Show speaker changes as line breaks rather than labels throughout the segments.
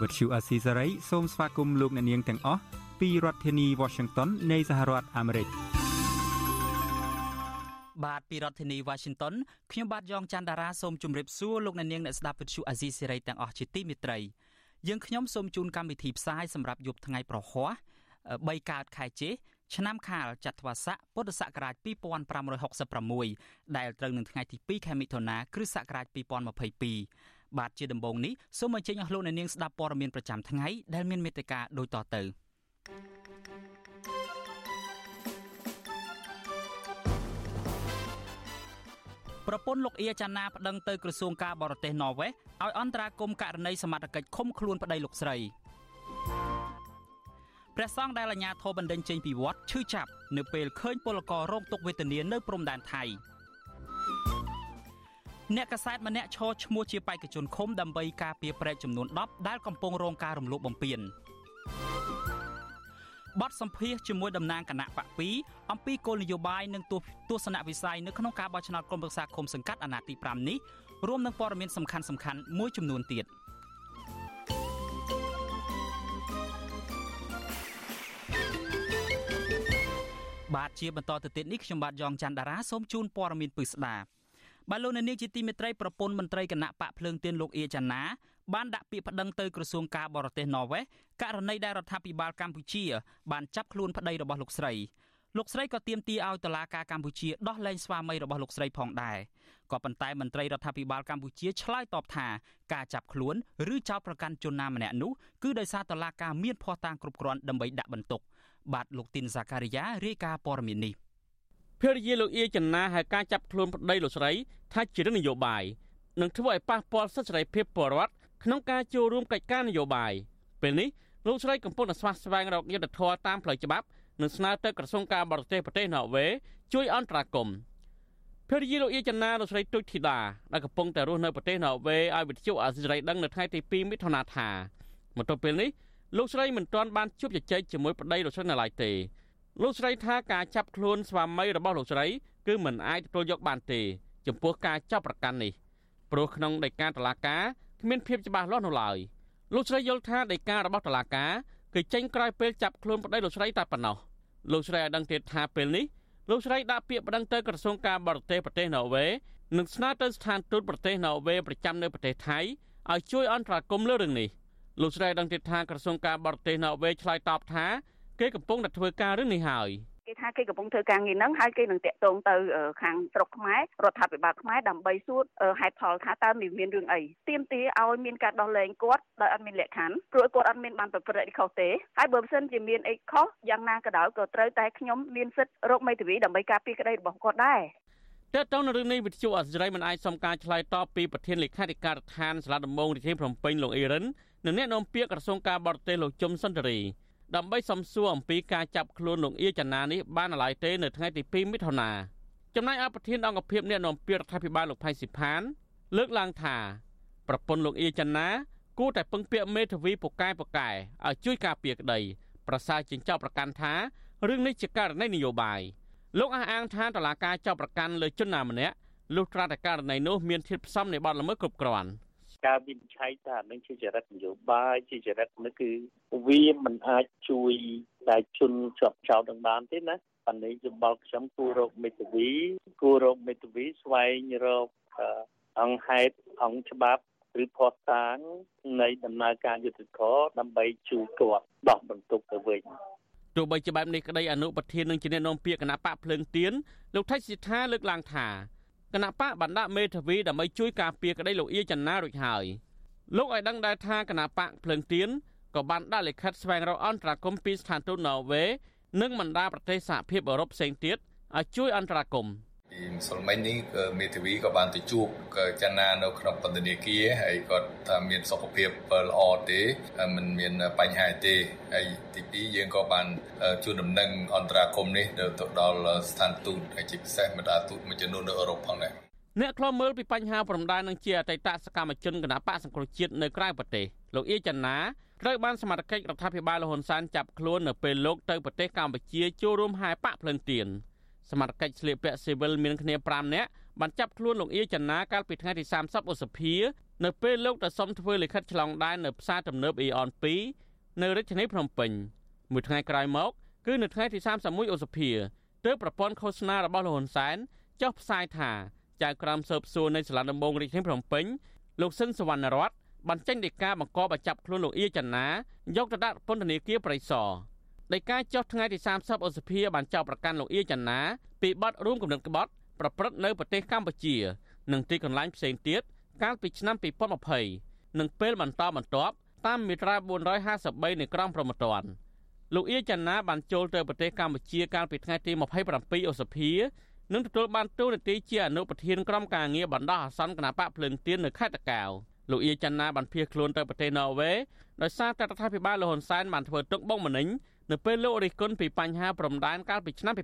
វិទ្យុអាស៊ីសេរីសូមស្វាគមន៍លោកអ្នកនាងទាំងអស់ពីរដ្ឋធានី Washington នៃសហរដ្ឋអាមេរិក
បាទពីរដ្ឋធានី Washington ខ្ញុំបាទយ៉ងច័ន្ទដារាសូមជម្រាបសួរលោកអ្នកនាងអ្នកស្ដាប់វិទ្យុអាស៊ីសេរីទាំងអស់ជាទីមេត្រីយើងខ្ញុំសូមជូនកម្មវិធីផ្សាយសម្រាប់យប់ថ្ងៃប្រហ័ស3កើតខែចេឆ្នាំខាលចត្វាស័កពុទ្ធសករាជ2566ដែលត្រូវនឹងថ្ងៃទី2ខែមិថុនាគ្រិស្តសករាជ2022 បាទជាដំបូងនេះសូមអញ្ជើញអស់លោកអ្នកនាងស្ដាប់ព័ត៌មានប្រចាំថ្ងៃដែលមានមេត្តាដូចតទៅប្រពន្ធលោកអៀចាណាប្តឹងទៅក្រសួងការបរទេសន័រវេសឲ្យអន្តរាគមករណីសមត្ថកិច្ចឃុំខ្លួនប្តីលោកស្រីព្រះសង្ឃដែលអាជ្ញាធរបណ្ដឹងចេញពីវត្តឈឺចាប់នៅពេលឃើញពលកររងទុក្ខវេទនានៅព្រំដែនថៃ អ្នកកសែតម្នាក់ឈរឈ្មោះជាបេក្ខជនឃុំដើម្បីការពារព្រែកចំនួន10ដែលកំពុងរងការរំលោភបំពានបទសម្ភាសជាមួយតំណាងគណៈបក2អំពីគោលនយោបាយនិងទស្សនវិស័យនៅក្នុងការបោះឆ្នោតក្រុមប្រឹក្សាឃុំសង្កាត់អាណត្តិទី5នេះរួមនឹងព័ត៌មានសំខាន់ៗមួយចំនួនទៀត។បាទជាបន្តទៅទៀតនេះខ្ញុំបាទយ៉ងច័ន្ទដារាសូមជូនព័ត៌មានពិស្ដា បាទលោកអ្នកនាងជាទីមេត្រីប្រពន្ធមន្ត្រីគណៈបកភ្លើងទៀនលោកអៀចាណាបានដាក់ពាក្យប្តឹងទៅក្រសួងការបរទេសន័រវេសករណីដែលរដ្ឋាភិបាលកម្ពុជា បានចាប់ខ្លួនប្តីរបស់លោកស្រីលោកស្រីក៏ទាមទារឲ្យតុលាការកម្ពុជាដោះលែងស្វាមីរបស់លោកស្រីផងដែរក៏ប៉ុន្តែមន្ត្រីរដ្ឋាភិបាលកម្ពុជាឆ្លើយតបថាការចាប់ខ្លួនឬចោទប្រកាន់ជនណាម្នាក់នោះគឺដោយសារតុលាការមានភ័ស្តុតាងគ្រប់គ្រាន់ដើម្បីដាក់បន្ទុកបាទលោកទីនសាការីយ៉ារាយការណ៍ព័ត៌មាននេះ
ភរិយាលោកអៀចនាហៅការចាប់ខ្លួនប្តីលោកស្រីថាជារឿងនយោបាយនឹងធ្វើឲ្យប៉ះពាល់សិទ្ធិសេរីភាពពលរដ្ឋក្នុងការចូលរួមកិច្ចការនយោបាយពេលនេះលោកស្រីកំពុងតែស្វះស្វែងរកយុទ្ធធរតាមផ្លូវច្បាប់និងស្នើទៅក្រសួងការបរទេសប្រទេសណ័រវេជួយអន្តរាគមន៍ភរិយាលោកអៀចនាលោកស្រីទុចធីតាដែលកំពុងតែរស់នៅប្រទេសណ័រវេឲ្យវិទ្យុអាស៊ីសេរីដឹងនៅថ្ងៃទី2មិថុនាថាមកទល់ពេលនេះលោកស្រីមិនទាន់បានជួបជជែកជាមួយប្តីលោកស្រីនៅឡើយទេ លោកស្រីថាការចាប់ខ្លួនស្វាមីរបស់លោកស្រីគឺមិនអាចទទួលយកបានទេ ចំពោះការចាប់ប្រកាន់នេះព្រោះក្នុងដីកាតឡាការគ្មានភាពច្បាស់លាស់នៅឡើយលោកស្រីយល់ថាដីការបស់តឡាការគឺចេញក្រោយពេលចាប់ខ្លួនប្តីលោកស្រីតែប៉ុណ្ណោះលោកស្រីឲ្យដឹងទៀតថាពេលនេះលោកស្រីដាក់ពាក្យប្តឹងទៅក្រសួងការបរទេសប្រទេសណ័រវេនិងស្នើទៅស្ថានទូតប្រទេសណ័រវេប្រចាំនៅប្រទេសថៃឲ្យជួយអន្តរាគមន៍លើរឿងនេះ។លោកស្រីដឹងទៀតថាក្រសួងការបរទេសណ័រវេឆ្លើយតបថា គេកំពុងតែធ្វើការរឿងនេះហើយ
គេថាគេកំពុងធ្វើការងារហ្នឹងហើយគេនឹងតាក់ទងទៅខាងស្រុកខ្មែររដ្ឋាភិបាលខ្មែរដើម្បីសួរហេតុផលថាតើមានរឿងអីទៀមទាឲ្យមានការដោះលែងគាត់ដោយអត់មានលក្ខខណ្ឌព្រោះគាត់អត់មានបានប្រព្រឹត្តអីខុសទេហើយបើមិនសិនជាមានអីខុសយ៉ាងណាក៏ដោយក៏ត្រូវតែខ្ញុំមានសិទ្ធិរកមេធាវីដើម្បីការពារក្តីរបស់គាត់ដែរ
តើតើនៅរឿងនេះវិទ្យុអសរីមិនអាចសុំការឆ្លើយតបពីប្រធានលេខាធិការដ្ឋានសាលាដំបងរាជធានីភ្នំពេញលោកអ៊ីរិននិងអ្នកនាំពាក្យក្រសួងការបរទេសលោកជុំសុនតរី ដើម្បីសំសួរអំពីការចាប់ខ្លួនលោកអៀចនានេះបានឡើយទេនៅថ្ងៃទី2មិថុនាចំណែកអប្រធានអង្គភិបអ្នកនាំពាក្យរដ្ឋាភិបាលលោកផៃស៊ីផាន លើកឡើងថាប្រពន្ធលោកអៀចនាគួរតែពឹងពាក្យមេធាវីពូកែពូកែឲ្យជួយការពារក្តីប្រសើរជាងចោទប្រកាន់ថារឿងនេះជាករណីនយោបាយលោកអះអាងថាតឡាការចោទប្រកាន់លើជនណាម្នាក់លុះត្រាតែករណីនោះមានធាតុផ្សំនៃបទល្មើសគ្រប់គ្រាន់។
ការវិនិច្ឆ័យថានឹងជាចរិតនយោបាយជាចរិតនេះគឺវាមិនអាចជួយតែជនជាប់ចោតនឹងបានទេណាបណ្ឌិតយោបល់ខ្ញុំគួររកមេធាវីគួររកមេធាវីស្វែងរកអង្គហេតុអង្គច្បាប់ឬផុសតាងនៃដំណើរការយុត្តិធម៌ដើម្បីជួយគាត់ដោះបន្ទុកទៅវិញ
ទោះបីជាបែបនេះក្តីអនុប្រធាននឹងជាអ្នកនាំពាក្យគណៈបកភ្លើងទៀនលោកថៃសិដ្ឋាលើកឡើងថា គណៈបកបណ្ដាក់មេធាវីដើម្បីជួយការពារក្តីលោកអៀចន្ទារួចហើយលោកឲ្យដឹងដែរថាគណៈបកភ្លើងទៀនក៏បានដាក់លិខិតស្វែងរកអន្តរាគមន៍ពីស្ថានទូតណ័រវេនិងបណ្ដាប្រទេសសហភាពអឺរ៉ុបផ្សេងទៀតឲ្យជួយអន្តរាគមន៍
ពីម្សិលមិញនេះមេធាវីក៏បានទៅជួបចនានៅក្នុងពន្ធនាគារហើយគាត់ថាមានសុខភាពល្អទេមិនមានបញ្ហាទេហើយទី2យើងក៏បានជួនដំណឹងអន្តរាគមនេះទៅដល់ស្ថានទូតហើយជាពិសេសមដាទូតមួយចំនួននៅអឺរ៉ុបផងដែរ
អ្នកខ្លោមើលពីបញ្ហាព្រំដែននឹងជាអតីតសកម្មជនគណបកសង្គ្រោះជាតិនៅក្រៅប្រទេសលោកអៀចនាត្រូវបានសមាជិករដ្ឋាភិបាលលហ៊ុនសែនចាប់ខ្លួននៅពេលលោកទៅប្រទេសកម្ពុជាចូលរួមហែបកភ្លឹងទៀន សមាជិកស្លៀកពាក់ស៊ីវិលមានគ្នា5នាក់បានចាប់ខ្លួនលោកអៀចនាកាលពីថ្ងៃទី30ឧសភានៅពេលលោកទៅសុំធ្វើលិខិតឆ្លងដែននៅផ្សារទំនើបអ៊ីអន2នៅរាជធានីភ្នំពេញមួយថ្ងៃក្រោយមក គឺនៅថ្ងៃទី31ឧសភាទើបប្រព័ន្ធឃោសនារបស់លោកហ៊ុនសែនចុះផ្សាយថាចៅក្រមស៊ើបសួរនៃសាលាដំបងរាជធានីភ្នំពេញលោកស៊ិនសវណ្ណរតបានចេញដីកាបង្កបចាប់ខ្លួនលោកអៀចនាយកទៅដាក់ពន្ធនាគារប្រៃសណ ដីកាចុះថ្ងៃទី30ឧសភាបានចោទប្រកាន់លោកអៀចនាពីបទរួមគំនិតក្បត់ប្រព្រឹត្តនៅប្រទេសកម្ពុជានិងទីកន្លែងផ្សេងទៀតកាលពីឆ្នាំ2020និងពេលបន្តបន្ទាប់តាមមាត្រា453នៃក្រមព្រហ្មទណ្ឌលោកអៀចនាបានចូលទៅប្រទេសកម្ពុជាកាលពីថ្ងៃទី27ឧសភានិងទទួលបានតួនាទីជាអនុប្រធានក្រុមការងារបណ្ដោះអាសន្នគណបកភ្លើងទៀននៅខេត្តតាកែវលោកអៀចន្ទណាបានភៀសខ្លួនទៅប្រទេសណ័រវេដោយសារតែរដ្ឋាភិបាលលហ៊ុនសែនបានធ្វើទុកបុកម្នេញ នៅពេលលោករិះគន់ពីបញ្ហាព្រំដែនកាលពីឆ្នាំ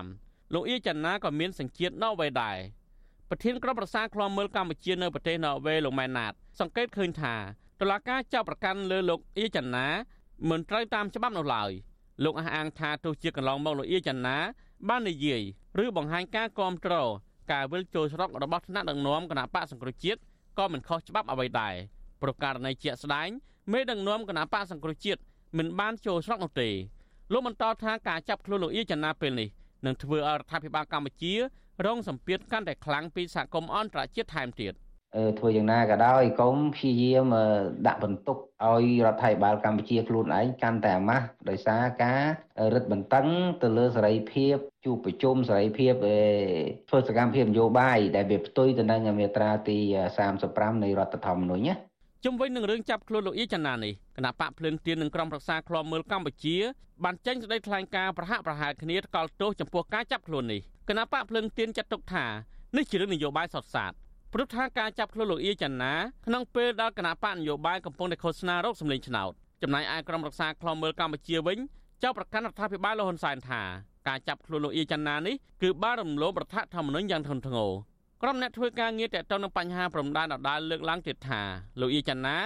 2005លោកអៀចន្ទណាក៏មានសញ្ជាតិណ័រវេដែរប្រធានក្រុមប្រឹក្សាឃ្លាំមើលកម្ពុជានៅប្រទេសណ័រវេលោកម៉ែនណាត សង្កេតឃើញថាតុលាការចាប់ប្រកាន់លើលោកអៀចន្ទណាមិនត្រូវតាមច្បាប់នោះឡើយលោកអះអាងថាទោះជាកន្លងមកលោកអៀចន្ទណា បាននិយាយឬបង្ហាញការគ្រប់គ្រងការវិលចូលស្រុករបស់ថ្នាក់ដឹកនាំគណៈបកសង្គ្រោះជាតិក៏មិនខុសច្បាប់អ្វីដែរប្រការណីជាក់ស្ដែងមេដឹកនាំគណៈបកសង្គ្រោះជាតិ មិនបានចូលស្រុកនោះទេលោកបន្តថាការចាប់ខ្លួនលោកអៀចនាពេលនេះនឹងធ្វើឲ្យរដ្ឋាភិបាលកម្ពុជា រងសម្ពាធកាន់តែខ្លាំងពីសហគមន៍អន្តរជាតិថែមទៀត
ធ្វើយ៉ាងណាក៏ដោយកុំព្យាយាមដាក់បន្ទុកឲ្យរដ្ឋាភិបាលកម្ពុជាខ្លួនឯងកាន់តែអាម៉ាស់ដោយសារការរឹតបន្តឹងទៅលើសេរីភាពជួបប្រជុំសេរីភាពធ្វើសកម្មភាពនយោបាយដែលវាផ្ទុយទៅនឹងមាត្រាទី35នៃរដ្ឋធម្មនុញ្ញណា
ជុំវិញនឹងរឿងចាប់ខ្លួនលោកអ៊ីចាណានេះគណៈបកភ្លើងទៀននិងក្រុមប្រឹក្សាឃ្លាំមើលកម្ពុជាបានចេញសេចក្តីថ្លែងការណ៍ប្រហាក់ប្រហែលគ្នាថ្កោលទោសចំពោះការចាប់ខ្លួននេះគណៈបកភ្លើងទៀនចាត់ទុកថានេះជារឿងនយោបាយសុទ្ធសាធព្រោះថាការចាប់ខ្លួនលោកអ៊ីចាណាក្នុងពេលដែលគណៈបកនយោបាយកំពុងតែឃោសនារោគសម្លេងឆ្នោតចំណែកឯក្រុមរក្សាខ្លំមើលកម្ពុជាវិញចោទប្រកាន់រដ្ឋាភិបាលលហ៊ុនសែនថាការចាប់ខ្លួនលោកអ៊ីចាណានេះគឺបានរំលោភរដ្ឋធម្មនុញ្ញយ៉ាងធ្ងន់ធ្ងរ ក្រុមអ្នកធ្វើការងារតេតទៅនឹងបញ្ហាព្រំដែនដដាលលើកឡើងទៀតថាលោកអ៊ីចាណា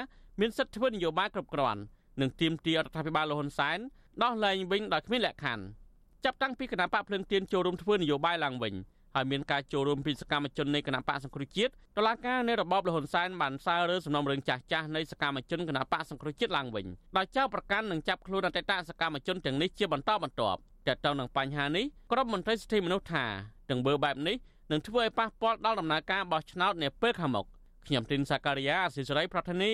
មានសិទ្ធិធ្វើនយោបាយគ្រប់គ្រាន់និងទាមទាររដ្ឋាភិបាលលហ៊ុនសែនដោះលែងវិញដោយគ្មានលក្ខខណ្ឌចាប់តាំងពីគណៈបកភ្លឹងទៀនចូលរួមធ្វើនយោបាយឡើងវិញហើយមានការចូលរួមពីសកម្មជននៃគណៈបកសង្គ្រោះជាតិតឡាការនៃរបបលហ៊ុនសែនបានសាររើសំណុំរឿងចាស់ចាស់នៃសកម្មជនគណៈបកសង្គ្រោះជាតិឡើងវិញដោយចោទប្រកាន់និងចាប់ខ្លួនអតីតសកម្មជនទាំងនេះជាបន្តបន្ទាប់តើតើនឹងបញ្ហានេះក្រុមមន្ត្រីសិទ្ធិមនុស្សថាទាំងបើបែបនេះ នឹងធ្វើឲ្យប៉ះពាល់ដល់ដំណើរការបោះឆ្នោតនាពេលខាងមុខខ្ញុំទីនសាការីយ៉ាអសិសរីប្រធានី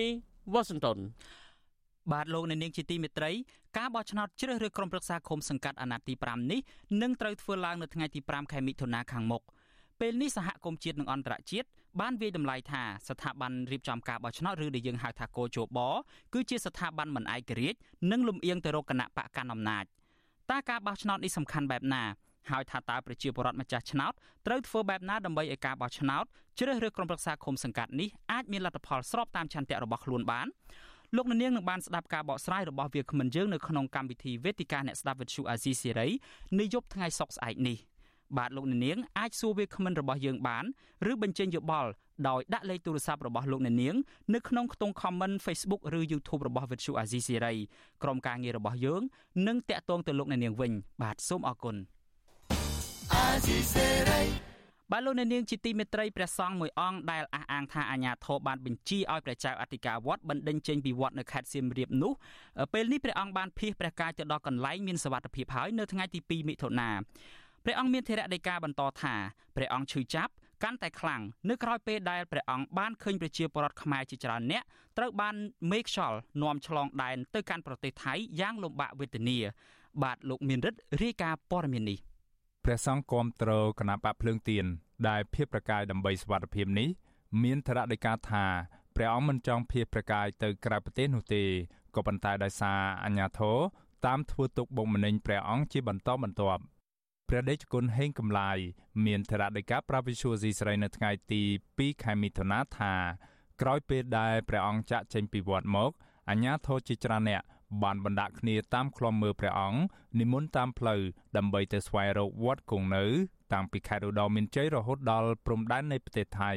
វ៉ាស៊ីនតោន
បាទលោកអ្នកនាងជាទីមេត្រីការបោះឆ្នោតជ្រើសរើសក្រុមប្រឹក្សាឃុំសង្កាត់អាណត្តិទី5នេះនឹងត្រូវធ្វើឡើងនៅថ្ងៃទី5ខែមិថុនាខាងមុខពេលនេះសហគមន៍ជាតិនិងអន្តរជាតិបានវាយតម្លៃថាស្ថាប័នរៀបចំការបោះឆ្នោតឬដែលយើងហៅថាកោជបគឺជាស្ថាប័នមិនឯករាជ្យនិងលំអៀងទៅរកគណៈបកកណ្ដាលអំណាចតើការបោះឆ្នោតនេះសំខាន់បែបណា ហើយថាតើប្រជាពលរដ្ឋម្ចាស់ឆ្នោតត្រូវធ្វើបែបណាដើម្បីឲ្យការបោះឆ្នោតជ្រើសរើសក្រុមប្រឹក្សាឃុំសង្កាត់នេះអាចមានលទ្ធផលស្របតាមឆន្ទៈរបស់ខ្លួនបានលោកនាងនឹងបានស្ដាប់ការបកស្រាយរបស់វាគ្មិនយើងនៅក្នុងកម្មវិធីវេទិកាអ្នកស្ដាប់វិទ្យុអាស៊ីសេរីនាយប់ថ្ងៃសុក្រស្អែកនេះបាទលោកនាងអាចសួរវាគ្មិនរបស់យើងបានឬបញ្ចេញយោបល់ដោយដាក់លេខទូរស័ព្ទរបស់លោកនាងនៅក្នុងខ្ទង់ comment Facebook ឬ YouTube របស់ Vuthu Azizi Serai ក្រុមការងាររបស់យើងនឹងតាក់ទងទៅលោកនាងវិញបាទសូមអរគុណ Azizi Serai បាទលោកអ្នកនាងជាទីមេត្រីព្រះសង្ឃមួយអង្គដែលអះអាងថាអាញាធរបានបញ្ជាឲ្យព្រះចៅអធិការវត្តបណ្ដេញចេញពីវត្តនៅខេត្តសៀមរាបនោះពេលនេះព្រះអង្គបានភៀសព្រះកាយទៅដល់កន្លែងមានសវត្ថភាពហើយនៅថ្ងៃទី2មិថុនាព្រះអង្គមានធរៈដីកាបន្តថាព្រះអង្គឈឺចាប់កាន់តែខ្លាំងនៅក្រោយពេលដែលព្រះអង្គបានឃើញប្រជាពលរដ្ឋខ្មែរជាច្រើនអ្នកត្រូវបានមេខ្យល់នាំឆ្លងដែនទៅកាន់ប្រទេសថៃយ៉ាងលំបាកវេទនាបាទលោកមានរិទ្ធរាយការណ៍ព័ត៌មាននេះ
ព្រះសង្ឃគាំទ្រគណៈបកភ្លើងទៀនដែលភៀសប្រកាយដើម្បីសវត្ថភាពនេះមានធរៈដីកាថាព្រះអង្គមិនចង់ភៀសប្រកាយទៅក្រៅប្រទេសនោះទេក៏ប៉ុន្តែដោយសារអញ្ញាធរតាមធ្វើទុកបុកម្នេញព្រះអង្គជាបន្តបន្ទាប់ព្រះដេចគុណហេងកំឡាយមានធរណដីកាប្រាវិសុយស៊ីស្រីនៅថ្ងៃទី2ខែមិថុនាថាក្រោយពេលដែលព្រះអង្គចាក់ចេញពីវត្តមកអញ្ញាធរជាច្រើនអ្នក បានបណ្ដាក់គ្នាតាមខ្លំមើលព្រះអង្គនិមន្តតាមផ្លូវដើម្បីទៅស្វែងរកវត្តគង់នៅ តាំងពីខេត្តឧត្តរមានជ័យរហូតដល់ព្រំដែននៃប្រទេសថៃ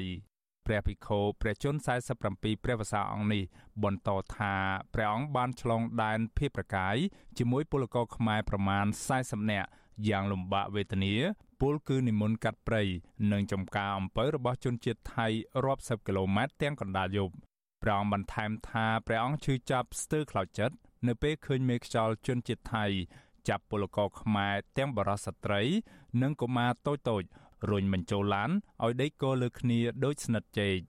ព្រះភិក្ខុព្រះជន្ម47ព្រះវស្សាអង្គនេះបន្តថាព្រះអង្គបានឆ្លងដែនភៀបប្រកាយជាមួយពលករខ្មែរប្រមាណ40នាក់យ៉ាងលំបាកវេទនាពលគឺនិមន្តកាត់ព្រៃនិងចំការអំពៅរបស់ជនជាតិថៃរាប់សិបគីឡូម៉ែត្រទាំងកណ្ដាលយប់ព្រះអង្គបន្ថែមថាព្រះអង្គឈឺចាប់ស្ទើរខ្លោចចិត្ត នៅពេលឃើញមេខ្យល់ជនជាតិថៃ ចាប់ពលករខ្មែរទាំងបរិសុទ្ធស្ត្រី និងកុមារតូចតូចរុញបញ្ចូលឡានឲ្យដេកគោលើគ្នាដូចស្និទ្ធជែក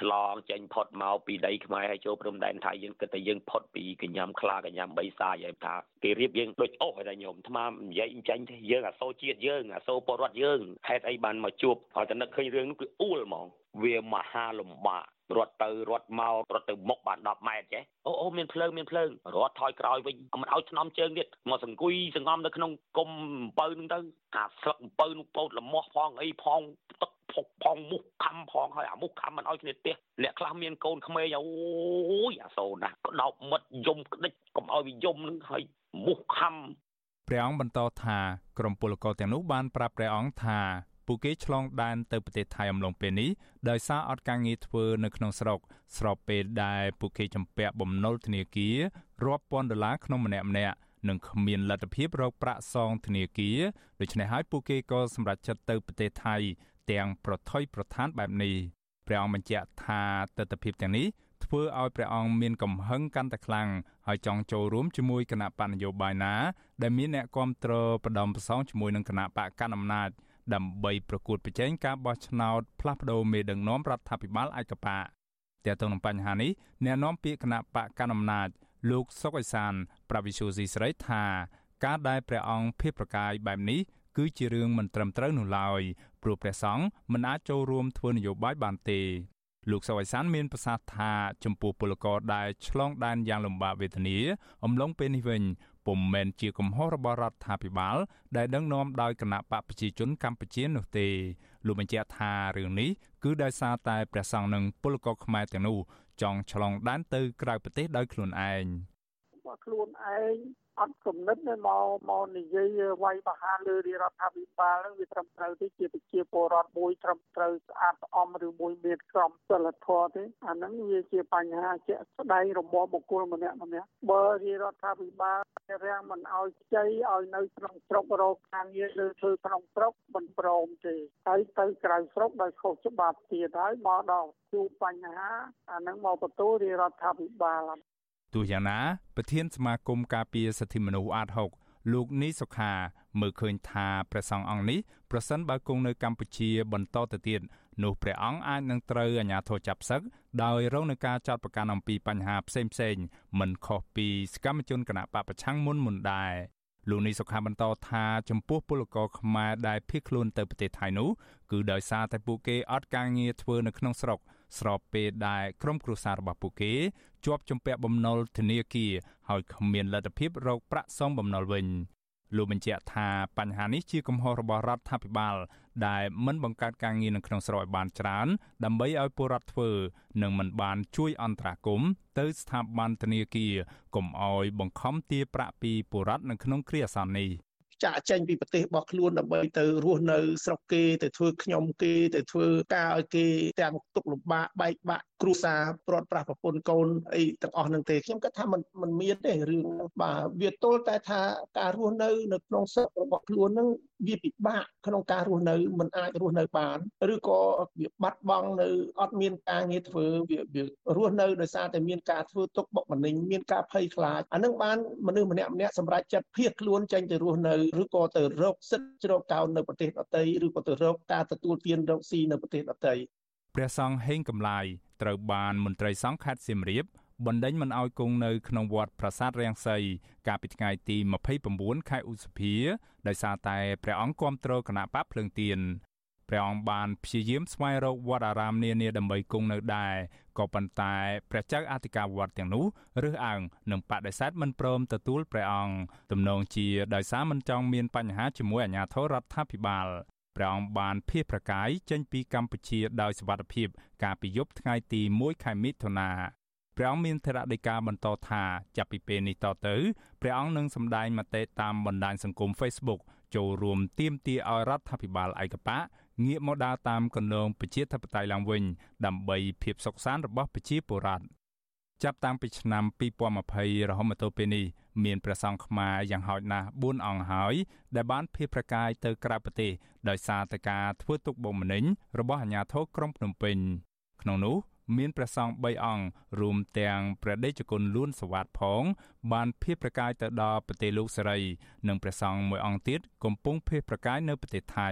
ឆ្លងចេញផុតមកពីដីខ្មែរហើយចូលព្រំដែនថៃយើងគិតថាយើងផុតពីកញ្ញាំខ្លាកញ្ញាំបីសាយហើយថាគេរៀបយើងដូចអូសហើយញោមថ្មនិយាយចាញ់ទេយើងអាសូរជាតិយើងអាសូរពលរដ្ឋយើងហេតុអីបានមកជួបហើយតែនឹកឃើញរឿងនោះគឺអ៊ូលហ្មងវាមហាលំបាក រត់ទៅរត់មករត់ទៅមុខបាន10ម៉ែត្រចេះអូអូមានភ្លើងមានភ្លើងរត់ថយក្រោយវិញមិនឲ្យស្នំជើងទៀតមកសង្គុយសងំនៅក្នុងគុំអំពៅនឹងទៅអាស្លឹកអំពៅនោះពោតលមាស់ផងអីផងទឹកផុកផងមុខខំផងហើយអាមុខខំមិនឲ្យគ្នាទេអ្នកខ្លះមានកូនក្មេងអូយអាសូរណាស់ក្តោបមិត្តយំក្តិចកុំឲ្យវាយំនឹងហើយមុខខំ
ព្រះអង្គបន្តថាក្រុមពលករទាំងនោះបានប្រាប់ព្រះអង្គថា ពួកគេឆ្លងដែនទៅប្រទេសថៃអំឡុងពេលនេះដោយសារអត់ការងារធ្វើនៅក្នុងស្រុកស្របពេលដែលពួកគេចំពាក់បំណុលធនាគាររាប់ពាន់ដុល្លារក្នុងម្នាក់ម្នាក់និងគ្មានលទ្ធភាពរកប្រាក់សងធនាគារដូច្នេះហើយពួកគេក៏សម្រេចចិត្តទៅប្រទេសថៃ ទាំងប្រថុយប្រឋានបែបនេះព្រះអង្គបញ្ជាក់ថាទស្សនវិជ្ជាទាំងនេះធ្វើឲ្យព្រះអង្គមានកំហឹងកាន់តែខ្លាំងហើយចង់ចូលរួមជាមួយគណៈបកនយោបាយណា ដែលមានអ្នកគ្រប់គ្រងបដំប្រសងជាមួយនឹងគណៈបកកណ្ដាលអំណាច ដើម្បីប្រកួតប្រជែងការបោះឆ្នោតផ្លាស់ប្តូរមេដឹកនាំរដ្ឋាភិបាលឯកបកទាក់ទងនឹងបញ្ហានេះអ្នកនាំពាក្យគណៈបកកណ្ដាលអំណាចលោកសុកអេសានប្រាវិសុយស៊ីស្រីថាការដែលព្រះអង្គភៀសប្រកាយបែបនេះគឺជារឿងមិនត្រឹមត្រូវនោះឡើយព្រោះព្រះសង្ឃមិនអាចចូលរួមធ្វើនយោបាយបានទេលោកសុវ័យសានមានប្រសាសន៍ថាចំពោះពលករដែលឆ្លងដែនយ៉ាងលំបាកវេទនាអំឡុងពេលនេះវិញ ពុំមែនជាកំហុសរបស់រដ្ឋាភិបាល ដែលដឹកនាំដោយគណៈបកប្រជាជនកម្ពុជានោះទេលោកបញ្ជាក់ថារឿងនេះគឺដោយសារតែព្រះសង្ឃនិងពលករខ្មែរទាំងនោះចង់ឆ្លងដែនទៅក្រៅប្រទេសដោយខ្លួនឯង
ខ្លួនឯង អត់គំនិតទេមកមកនិយាយវាយបហាលើរដ្ឋាភិបាលនឹងវាត្រឹមត្រូវទេជាប្រជាពលរដ្ឋមួយត្រឹមត្រូវស្អាតស្អំឬមួយមានក្រមសីលធម៌ទេអាហ្នឹងវាជាបញ្ហាជាក់ស្ដែងរបស់បុគ្គលម្នាក់ម្នាក់បើរាជរដ្ឋាភិបាលរាំងមិនឲ្យខ្ចីឲ្យនៅក្នុងស្រុករកការងារលើធ្វើក្នុងស្រុកមិនព្រមទេហើយទៅក្រៅស្រុកដោយខុសច្បាប់ទៀតហើយមកដល់ជួបបញ្ហាអាហ្នឹងមកបន្ទោរាជរដ្ឋាភិបាល
ទោះយ៉ាងណាប្រធានសមាគមការពារសិទ្ធិមនុស្សអាត6លោកនីសុខាមើលឃើញថាព្រះសង្ឃអង្គនេះប្រសិនបើគង់នៅកម្ពុជាបន្តទៅទៀតនោះព្រះអង្គអាចនឹងត្រូវអាជ្ញាធរចាប់សឹកដោយរងនឹងការចាត់ប្រកាន់អំពីបញ្ហាផ្សេងផ្សេងមិនខុសពីសកម្មជនគណៈបពប្រឆាំងមុនមុនដែរលោកនេះសុខាបន្តថាចំពោះពលករខ្មែរដែលភៀសខ្លួនទៅប្រទេសថៃនោះគឺដោយសារតែពួកគេអត់ការងារធ្វើនៅក្នុងស្រុក ស្របពេលដែលក្រុមគ្រួសាររបស់ពួកគេជាប់ជំពាក់បំណុលធនាគារហើយគ្មានលទ្ធភាពរកប្រាក់សងបំណុលវិញលោកបញ្ជាក់ថាបញ្ហានេះជាកំហុសរបស់រដ្ឋាភិបាលដែលមិនបង្កើតការងារនៅក្នុងស្រុកឲ្យបានច្រើនដើម្បីឲ្យពលរដ្ឋធ្វើនិងមិនបានជួយអន្តរាគមន៍ទៅស្ថាប័នធនាគារកុំឲ្យបង្ខំទារប្រាក់ពីពលរដ្ឋនៅក្នុងគ្រាអាសន្ននេះ
ចាក់ចេញពីប្រទេសរបស់ខ្លួនដើម្បីទៅរស់នៅស្រុកគេទៅធ្វើខ្ញុំគេទៅធ្វើការឲ្យគេទាំងទុកលំបាកបែកបាក់គ្រួសារព្រាត់ប្រាសប្រពន្ធកូនអីទាំងអស់នឹងទេខ្ញុំគិតថាมันมันមានទេរឿងបាទវាទល់តែថាការរស់នៅនៅក្នុងស្រុករបស់ខ្លួននឹង វាពិបាកក្នុងការរស់នៅมันអាចរស់នៅបានឬក៏វាបាត់បង់នៅអត់មានការងារធ្វើវាវារស់នៅដោយសារតែមានការធ្វើទុកបុកម្នេញមានការភ័យខ្លាចអានឹងបានមនុស្សម្នាក់ម្នាក់សម្រាប់ចិត្តភៀសខ្លួនចេញទៅរស់នៅឬក៏ទៅរកសិទ្ធិជ្រកកោននៅប្រទេសដទៃឬក៏ទៅរកការទទួលទានរកស៊ីនៅប្រទេសដទៃ
ព្រះសង្ឃហេងកំឡាយត្រូវបានមន្ត្រីសង្ឃខេត្តសៀមរាប បណ្ដេញមិនឲ្យគង់នៅក្នុងវត្តប្រាសាទរាំងសីកាលពីថ្ងៃទី29ខែឧសភាដោយសារតែព្រះអង្គគាំទ្រគណៈបកភ្លើងទៀនព្រះអង្គបានព្យាយាមស្វែងរកវត្តអារាមនានាដើម្បីគង់នៅដែរក៏ប៉ុន្តែព្រះចៅអធិការវត្តទាំងនោះរើសអើងនិងបដិសេធមិនព្រមទទួលព្រះអង្គទំនងជាដោយសារមិនចង់មានបញ្ហាជាមួយអាជ្ញាធររដ្ឋាភិបាលព្រះអង្គបានភៀសប្រកាយចេញពីកម្ពុជាដោយសវត្ថភាព កាលពីយប់ថ្ងៃទី1ខែមិថុនា ព្រះអង្គមានធរណីកាបន្តថាចាប់ពីពេលនេះតទៅព្រះអង្គនឹងសម្ដែងមតិតាមបណ្ដាញសង្គម Facebook ចូលរួមទាមទារឲ្យរដ្ឋាភិបាលឯកបកងាកមកដើរតាមគន្លងប្រជាធិបតេយ្យឡើងវិញ ដើម្បីភាពសុខសាន្តរបស់ប្រជាពលរដ្ឋចាប់តាំងពីឆ្នាំ2020រហូតមកទល់ពេលនេះមានព្រះសង្ឃខ្មែរយ៉ាងហោចណាស់4អង្គហើយដែលបានភៀសប្រកាយទៅក្រៅប្រទេសដោយសារតែការធ្វើទុកបុកម្នេញរបស់អាជ្ញាធរក្រុងភ្នំពេញក្នុងនោះ មានព្រះសង្ឃ3អង្គរួមទាំងព្រះដេចគុណលួនសវត្តផង បានភៀសប្រកាយទៅដល់ប្រទេសលោកសេរី និងព្រះសង្ឃមួយអង្គទៀតកំពុងភៀសប្រកាយនៅប្រទេសថៃ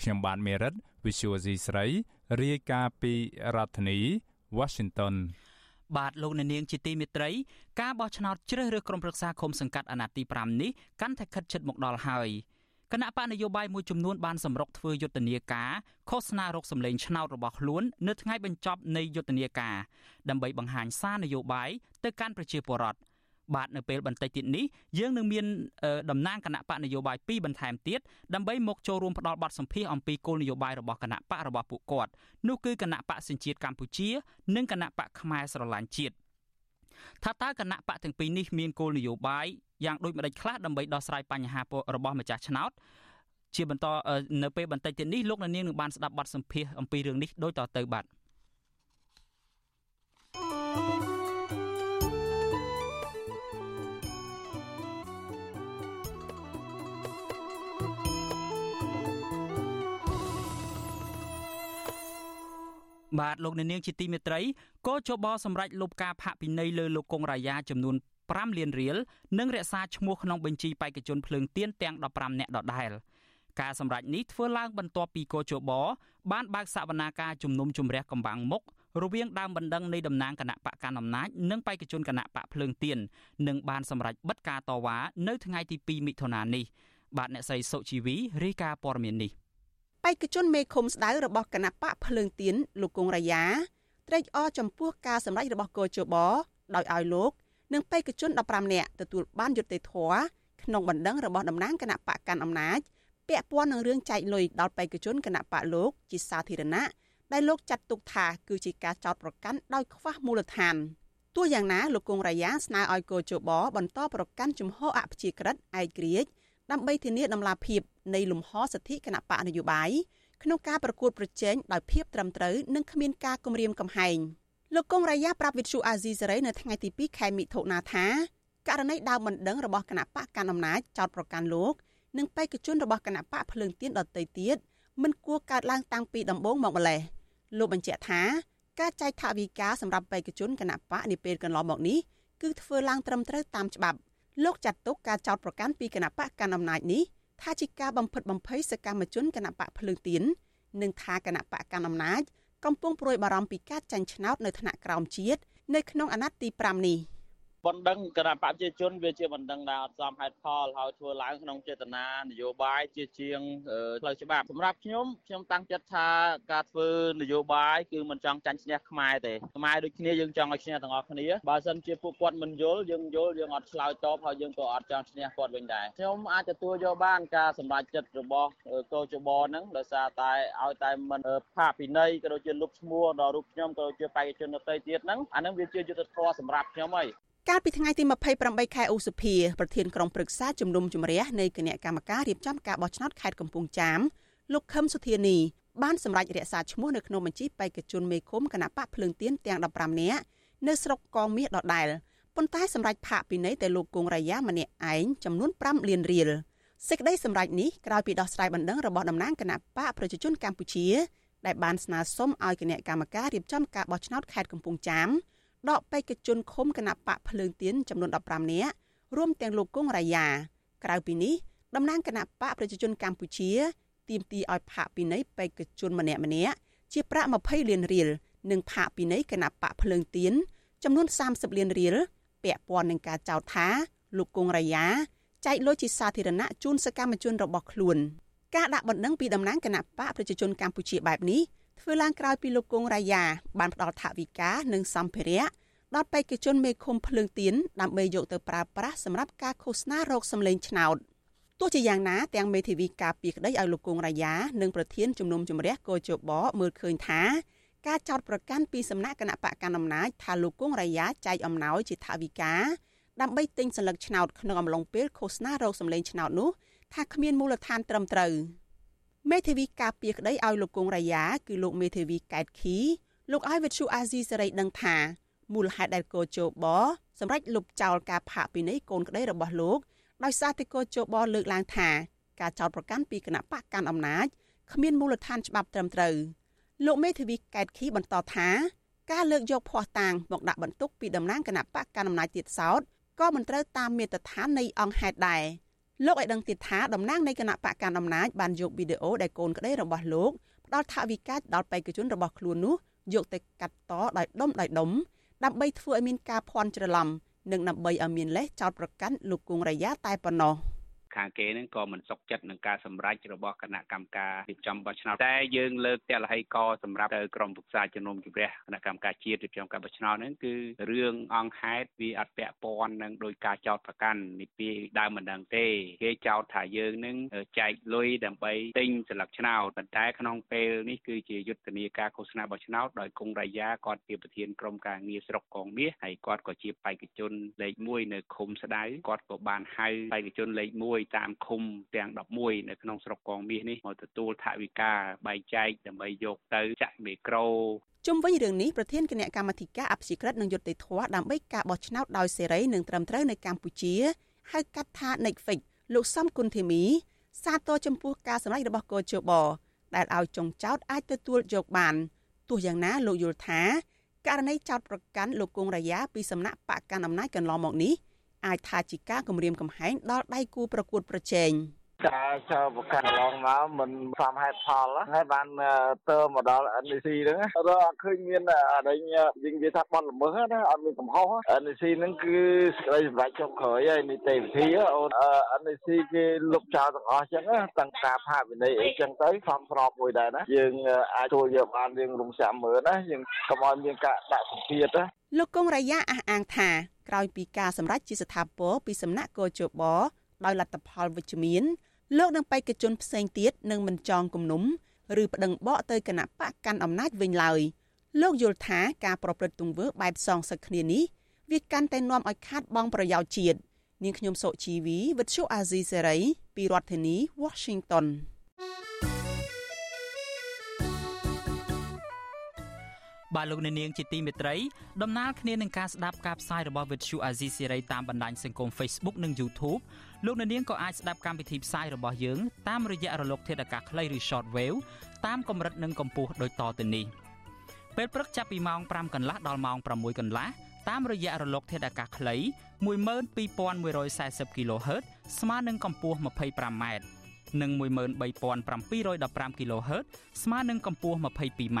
ខ្ញុំបាទមេរិត Visual C ស្រីរាយការណ៍ពីរដ្ឋធានី Washington
បាទលោកអ្នកនាងជាទីមេត្រីការបោះឆ្នោតជ្រើសរើសក្រុមប្រឹក្សាឃុំសង្កាត់អាណត្តិទី5នេះកាន់តែខិតជិតមកដល់ហើយ គណៈបកនយោបាយមួយចំនួនបានសម្រុកធ្វើយុទ្ធនាការឃោសនារកសម្លេងឆ្នោតរបស់ខ្លួននៅថ្ងៃបញ្ចប់នៃយុទ្ធនាការដើម្បីបង្ហាញសារនយោបាយទៅកាន់ប្រជាពលរដ្ឋបាទនៅពេលបន្តិចទៀតនេះយើងនឹងមានតំណាងគណៈបកនយោបាយពីរបន្ថែមទៀតដើម្បីមកចូលរួមផ្ដល់បទសម្ភាសអំពីគោលនយោបាយរបស់គណៈបករបស់ពួកគាត់នោះគឺគណៈបកសញ្ជាតិកម្ពុជា និងគណៈបកខ្មែរស្រឡាញ់ជាតិ ថាតើគណៈបកទាំងពីរនេះមានគោលនយោបាយយ៉ាងដូចម្តេចខ្លះដើម្បីដោះស្រាយបញ្ហារបស់ម្ចាស់ឆ្នោតជាបន្តនៅពេលបន្តិចទៀតនេះលោកនាងនឹងបានស្ដាប់បទសម្ភាសអំពីរឿងនេះដូចតទៅបាទ បាទលោកអ្នកនាងជាទីមេត្រីកោជបសម្រាប់លុបការផាកពិន័យលើលោកកុងរាយាចំនួន5លានរៀលនិងរក្សាឈ្មោះក្នុងបញ្ជីបេក្ខជនភ្លើងទៀនទាំង15នាក់ដដែលការសម្រេចនេះធ្វើឡើងបន្ទាប់ពីកោជបបានបើកសវនាការជំនុំជម្រះកំបាំងមុខរវាងដើមបណ្ដឹងនៃតំណាងគណៈបកកណ្ដាលអំណាចនិងបេក្ខជនគណៈបកភ្លើងទៀននិងបានសម្រេចបិទការតវ៉ានៅថ្ងៃទី2មិថុនានេះបាទអ្នកស្រីសុជីវីរាយការណ៍ព័ត៌មាននេះ
បេក្ខជនមេឃុំស្ដៅរបស់គណៈបកភ្លើងទៀនលោកគង់រាយាត្រេកអរចំពោះការសម្ដែងរបស់កោជបដោយឲ្យលោកនិងបេក្ខជន15នាក់ទទួលបានយុត្តិធម៌ក្នុងបណ្ដឹងរបស់តំណាងគណៈបកកាន់អំណាចពាក់ព័ន្ធនឹងរឿងចែកលុយដល់បេក្ខជនគណៈបកលោកជាសាធារណៈដែលលោកចាត់ទុកថាគឺជាការចោទប្រកាន់ដោយខ្វះមូលដ្ឋានទោះយ៉ាងណាលោកគង់រាយាស្នើឲ្យកោជបបន្តប្រកាន់ជំហរអព្យាក្រឹតឯករាជ្យដើម្បីធានាដំណាភាពនៃលំហសិទ្ធិគណៈបកនយោបាយក្នុងការប្រកួតប្រជែងដោយភាពត្រឹមត្រូវនិងគ្មានការគំរាមកំហែងលោកកុងរាយាប្រាប់វិទ្យុអាស៊ីសេរីនៅថ្ងៃទី2ខែមិថុនាថាករណីដើមបណ្ដឹងរបស់គណៈបកកណ្ដាលអំណាចចោតប្រកាន់លោកនិងបេក្ខជនរបស់គណៈបកភ្លើងទៀនដទៃទៀតមិនគួរកើតឡើងតាំងពីដំបូងមកម្លេះលោកបញ្ជាក់ថាការចែកថវិកាសម្រាប់បេក្ខជនគណៈបកនាពេលកន្លងមកនេះគឺធ្វើឡើងត្រឹមត្រូវតាមច្បាប់លោកចាត់ទុកការចោទប្រកាន់ពីគណៈបកកណ្ដាលអំណាចនេះ ថាជាការបំផិតបំភ័យសកម្មជនគណៈបកភ្លើងទៀននិងថាគណៈបកកណ្ដាលអំណាចកំពុងប្រួយបារម្ភពីការចាញ់ឆ្នោតនៅថ្នាក់ក្រោមជាតិនៅក្នុងអាណត្តិទី5នេះ។
បណ្ដឹងគណៈបព្វជិជនវាជាបណ្ដឹងដែលអត់សមហេតុផលហើយធ្វើឡើងក្នុងចេតនានយោបាយជាជាងផ្លូវច្បាប់សម្រាប់ខ្ញុំខ្ញុំតាំងចិត្តថាការធ្វើនយោបាយគឺមិនចង់ចាញ់ឈ្នះខ្មែរទេខ្មែរដូចគ្នាយើងចង់ឲ្យឈ្នះទាំងអស់គ្នាបើសិនជាពួកគាត់មិនយល់យើងយល់យើងអត់ឆ្លើយតបហើយយើងក៏អត់ចង់ឈ្នះគាត់វិញដែរខ្ញុំអាចទទួលយកបានការសម្រេចចិត្តរបស់កោជបហ្នឹងដោយសារតែឲ្យតែមិនផាកពិន័យក៏ដូចជាលុបឈ្មោះដល់រូបខ្ញុំក៏ដូចជាបេក្ខជនដទៃទៀតហ្នឹងអាហ្នឹងវាជាយុទ្ធធម៌សម្រាប់ខ្ញុំហើយ
កាលពីថ្ងៃទី28ខែឧសភាប្រធានក្រុមប្រឹក្សាជំនុំជម្រះនៃគណៈកម្មការរៀបចំការបោះឆ្នោតខេត្តកំពង់ចាមលោកខឹមសុធានីបានសម្រេចរក្សាឈ្មោះនៅក្នុងបញ្ជីបេក្ខជនមេឃុំគណៈបកភ្លើងទៀនទាំង15នាក់នៅស្រុកកងមាសដដែលប៉ុន្តែសម្រេចផាកពិន័យតែលោកគង់រាយាម្នាក់ឯងចំនួន5លានរៀលសេចក្តីសម្រេចនេះក្រោយពីដោះស្រាយបណ្ដឹងរបស់តំណាងគណៈបកប្រជាជនកម្ពុជាដែលបានស្នើសុំឲ្យគណៈកម្មការរៀបចំការបោះឆ្នោតខេត្តកំពង់ចាម ដកបេក្ខជនឃុំគណៈបកភ្លើងទៀនចំនួន15នាក់រួមទាំងលោកគង់រាយាក្រៅពីនេះតំណាងគណៈបកប្រជាជនកម្ពុជាទាមទារឲ្យផាកពិន័យបេក្ខជនម្នាក់ម្នាក់ជាប្រាក់20លានរៀលនិងផាកពិន័យគណៈបកភ្លើងទៀនចំនួន30លានរៀលពាក់ព័ន្ធនឹងការចោទថាលោកគង់រាយាចែកលុយជាសាធារណៈជូនសកម្មជនរបស់ខ្លួន ការដាក់បណ្ដឹងពីតំណាងគណៈបកប្រជាជនកម្ពុជាបែបនេះ ធ្វើឡើងក្រោយពីលោកគង់រាយាបានផ្ដល់ថវិកានិងសម្ភារៈដល់បេក្ខជនមេឃុំភ្លើងទៀនដើម្បីយកទៅប្រើប្រាស់សម្រាប់ការឃោសនារោគសម្លេងឆ្នោតទោះជាយ៉ាងណាទាំងមេធាវីការពីក្តីឲ្យលោកគង់រាយានិងប្រធានជំនុំជម្រះកោជបមើលឃើញថាការចោទប្រកាន់ពីសំណាក់គណៈបកកណ្ដាលអំណាចថាលោកគង់រាយាចែកអំណោយជាថវិកាដើម្បីទិញសន្លឹកឆ្នោតក្នុងអំឡុងពេលឃោសនារោគសម្លេងឆ្នោតនោះថាគ្មានមូលដ្ឋានត្រឹមត្រូវ។ មេធាវីការពីក្តីឲ្យលោកគង់រាយាគឺលោកមេធាវីកែតខីលោកឲ្យវិទ្យុអាស៊ីសេរីដឹងថាមូលហេតុដែលកោជបសម្រាប់លុបចោលការផាកពិន័យកូនក្តីរបស់លោកដោយសារតែកោជបលើកឡើងថាការចោតប្រកាន់ពីគណៈបកកាន់អំណាចគ្មានមូលដ្ឋានច្បាប់ត្រឹមត្រូវលោកមេធាវីកែតខីបន្តថាការលើកយកភ័ស្តុតាងមកដាក់បន្ទុកពីតំណាងគណៈបកកាន់អំណាចទៀតសោតក៏មិនត្រូវតាមមាត្រដ្ឋាននៃអង្គហេតុដែរ លោកឲ្យដឹងទៀតថាតំណាងនៃគណៈបកកាន់អំណាចបានយកវីដេអូដែលកូនក្តីរបស់លោកផ្ដល់ថវិកាដល់បេក្ខជនរបស់ខ្លួននោះយកទៅកាត់តដោយដុំដោយដុំដើម្បីធ្វើឲ្យមានការភ័ន្តច្រឡំនិងដើម្បីឲ្យមានលេសចោតប្រកាន់លោកគង់រយ៉ាតែប៉ុណ្ណោះ។
ខាងគេនឹងក៏មិនសុខចិត្តនឹងការសម្រេចរបស់គណៈកម្មការរៀបចំបោះឆ្នោតតែយើងលើកទលហីកសម្រាប់ទៅក្រមប្រឹក្សាជំនុំជម្រះគណៈកម្មការជាតិរៀបចំការបោះឆ្នោតហ្នឹងគឺរឿងអង្គហេតុវាអត់ពាក់ព័ន្ធនឹងដោយការចោទប្រកាន់នេះពីដើមមិនដឹងទេគេចោទថាយើងនឹងចែកលុយដើម្បីទិញស្លឹកឆ្នោតប៉ុន្តែក្នុងពេលនេះគឺជាយុទ្ធនាការឃោសនាបោះឆ្នោតដោយគង់រាយាគាត់ជាប្រធានក្រុមការងារស្រុកកងមាសហើយគាត់ក៏ជាបេក្ខជនលេខ1នៅឃុំស្ដៅគាត់ក៏បានហៅបេក្ខជនលេខ1 1តាមឃុំទាំង11នៅក្នុងស្រុកកងមាសនេះមកទទួលថវិកាបែងចែកដើម្បីយកទៅចាក់មីក្រូ
ជុំវិញរឿងនេះប្រធានគណៈកម្មាធិការអភិជាក្រិតនិងយុត្តិធម៌ដើម្បីការបោះឆ្នោតដោយសេរីនិងត្រឹមត្រូវនៅកម្ពុជាហៅកាត់ថា Netflix លោកសំគុណធីមី សាទរចំពោះការសម្ដែងរបស់កោជបដែលឲ្យចុងចោតអាចទទួលយកបានទោះយ៉ាងណាលោកយល់ថាករណីចោតប្រកាន់លោកគង់រាយាពីសំណាក់បកកណ្ដាលអំណាចកន្លងមកនេះ អាចថាជាការគម្រាមកំហែងដល់ដៃគូប្រកួតប្រជែង
ការចោលប្រកាន់ឡងមកមិនសមហេតុផលហើយបានទៅមកដល់ NEC ហ្នឹងរកអត់ឃើញមានអរិញយើងនិយាយថាបន់ល្មើសណាអត់មានកំហុស NEC ហ្នឹងគឺសេចក្តីសម្រេចចុងក្រោយហើយនីតិវិធីអូន NEC គេលុបចោលទាំងអស់ចឹងតាំងការផាកវិន័យអីចឹងទៅសំស្របមួយដែរណាយើងអាចចូលយកបានយើងរំសាំមើលណាយើងកុំឲ្យមានការដាក់សម្ពាធណា
លោកកុងរាយាអះអាងថា ក្រោយពីការសម្រេចជាស្ថាពរពីសំណាក់កោជបដោយលទ្ធផលវិជ្ជមានលោកនឹងបេក្ខជនផ្សេងទៀតនឹងមិនចងគំនុំឬប្តឹងបកទៅគណៈបកកាន់អំណាចវិញឡើយលោកយល់ថាការប្រព្រឹត្តទង្វើបែបសងសឹកគ្នានេះវាកាន់តែនាំឲ្យខាតបង់ប្រយោជន៍ជាតិនាងខ្ញុំសុជីវីវិទ្យុអាស៊ីសេរីពីរដ្ឋធានី Washington
បាទលោកអ្នកនាងជាទីមេត្រីដំណើរគ្នានឹងការស្ដាប់ការផ្សាយរបស់ Vuthu Azizi Serai តាមបណ្ដាញសង្គម Facebook និង YouTube លោកអ្នកនាងក៏អាចស្ដាប់កម្មវិធីផ្សាយរបស់យើងតាមរយៈរលកធាតុអាកាសខ្លីឬ Shortwave តាមកម្រិតនិងកម្ពស់ដូចតទៅនេះពេលព្រឹកចាប់ពីម៉ោង5កន្លះដល់ម៉ោង6កន្លះតាមរយៈរលកធាតុអាកាសខ្លី12140 kHz ស្មើនឹងកម្ពស់ 25m និង13715 kHz ស្មើនឹងកម្ពស់ 22m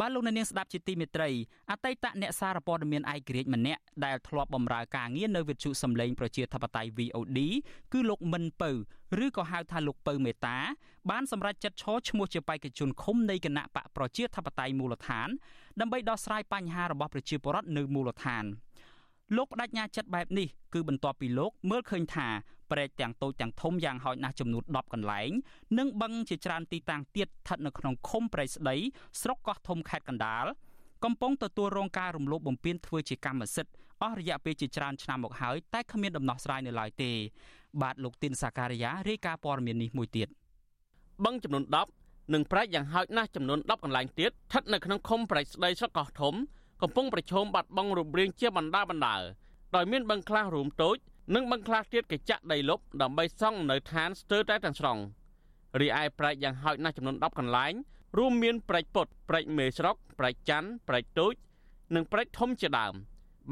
បាទលោកអ្នកនាងស្ដាប់ជាទីមេត្រីអតីតអ្នកសារព័ត៌មានឯករាជ្យម្នាក់ដែលធ្លាប់បម្រើការងារនៅវិទ្យុសំឡេងប្រជាធិបតេយ្យ VOD គឺលោកមិនពៅឬក៏ហៅថាលោកពៅមេតាបានសម្រេចចិត្តឈរឈ្មោះជាបេក្ខជនឃុំនៃគណៈបកប្រជាធិបតេយ្យមូលដ្ឋានដើម្បីដោះស្រាយបញ្ហារបស់ប្រជាពលរដ្ឋនៅមូលដ្ឋានលោកបដិញ្ញាចិត្តបែបនេះគឺបន្ទាប់ពីលោកមើលឃើញថា ព្រែកទាំងតូចទាំងធំយ៉ាងហោចណាស់ចំនួន10កន្លែង និងបឹងជាច្រើនទីតាំងទៀតស្ថិតនៅក្នុងឃុំព្រៃស្ដីស្រុកកោះធំខេត្តកណ្ដាលកំពុងទទួលរងការរំលោភបំពានធ្វើជាកម្មសិទ្ធិអស់រយៈពេលជាច្រើនឆ្នាំមកហើយតែគ្មានដំណោះស្រាយនៅឡើយទេ បាទលោកទីនសាការីយ៉ារាយការណ៍ព័ត៌មាននេះមួយទៀត
បឹងចំនួន10និងប្រែកយ៉ាងហោចណាស់ចំនួន10កន្លែងទៀតស្ថិតនៅក្នុងឃុំប្រៃស្ដីស្រុកកោះធំកំពុងប្រឈមបាត់បង់រូបរាងជាបណ្ដាបណ្ដាដោយមានបឹងខ្លះរួមតូច និងបឹងខ្លះទៀតកញ្ចាក់ដីលុបដើម្បីសង់នៅឋានស្ទើរតែទាំងស្រុងរីឯប្រែកយ៉ាងហោចណាស់ចំនួន10កន្លែងរួមមានប្រេចពុតប្រេចមេស្រុកប្រេចច័ន្ទប្រេចទូចនិងប្រេចធំជាដើម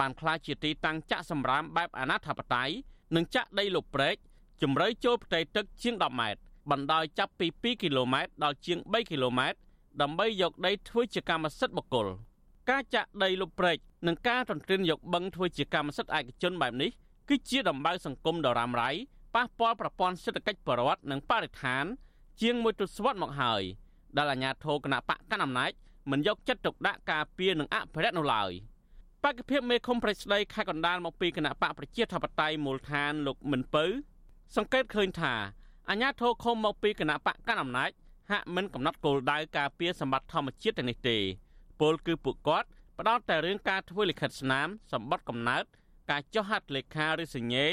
បានក្លាយជាទីតាំងចាក់សម្រាមបែបអនាធបត័យនិងចាក់ដីលុបព្រែកជំរៅចូលផ្ទៃទឹកជាង10ម៉ែត្របណ្ដោយចាប់ពី2គីឡូម៉ែត្រដល់ជាង3គីឡូម៉ែត្រដើម្បីយកដីធ្វើជាកម្មសិទ្ធិបុគ្គលការចាក់ដីលុបព្រែកនិងការទន្ទ្រានយកបឹងធ្វើជាកម្មសិទ្ធិឯកជនបែបនេះ គឺជាដំបៅសង្គមដ៏រ៉ាំរ៉ៃប៉ះពាល់ប្រព័ន្ធសេដ្ឋកិច្ចបរិវត្តនិងបរិស្ថាន ជាងមួយទសវត្សរ៍មកហើយដែលអាជ្ញាធរគណៈបកកណ្ដាលអំណាចមិនយកចិត្តទុកដាក់ការពារនិងអភិរក្សនោះឡើយបកភិបមេឃុំប្រេស្ដីខេត្តកណ្ដាលមកពីគណៈបកប្រជាធិបតេយ្យមូលដ្ឋានលោកមិនពៅសង្កេតឃើញថាអាញាធរឃុំមកពីគណៈបកកណ្ដាលអំណាចហាក់មិនកំណត់គោលដៅការពារសម្បត្តិធម្មជាតិទាំងនេះទេពលគឺពួកគាត់ផ្ដោតតែរឿងការធ្វើលិខិតស្នាមសម្បត្តិកំណើត ការចុះហត្ថលេខាឬសញ្ញេ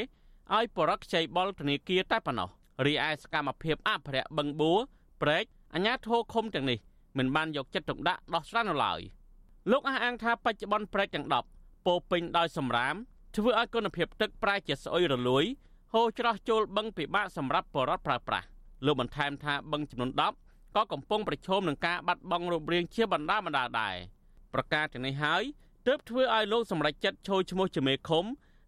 ឲ្យបរិកខ្ចីបុលធនាគារតែប៉ុណ្ណោះរីឯសកម្មភាពអភិរក្សបឹងបួរព្រែកអាញាធរឃុំទាំងនេះមិនបានយកចិត្តទុកដាក់ដោះស្រាយនៅឡើយលោកអះអាងថាបច្ចុប្បន្នព្រែកទាំង10ពោពេញដោយសម្រាមធ្វើឲ្យគុណភាពទឹកប្រែជាស្អុយរលួយហូរច្រោះចូលបឹងពិបាកសម្រាប់បរិវត្តប្រើប្រាស់លោកបន្ថែមថាបឹងចំនួន10ក៏កំពុងប្រឈមនឹងការបាត់បង់រូបរាងជាបណ្ដាបណ្ដាដែរប្រការទាំងនេះហើយ ទើបធ្វើឲ្យលោកសម្រេចចិត្តចូលឈ្មោះជាមេឃុំ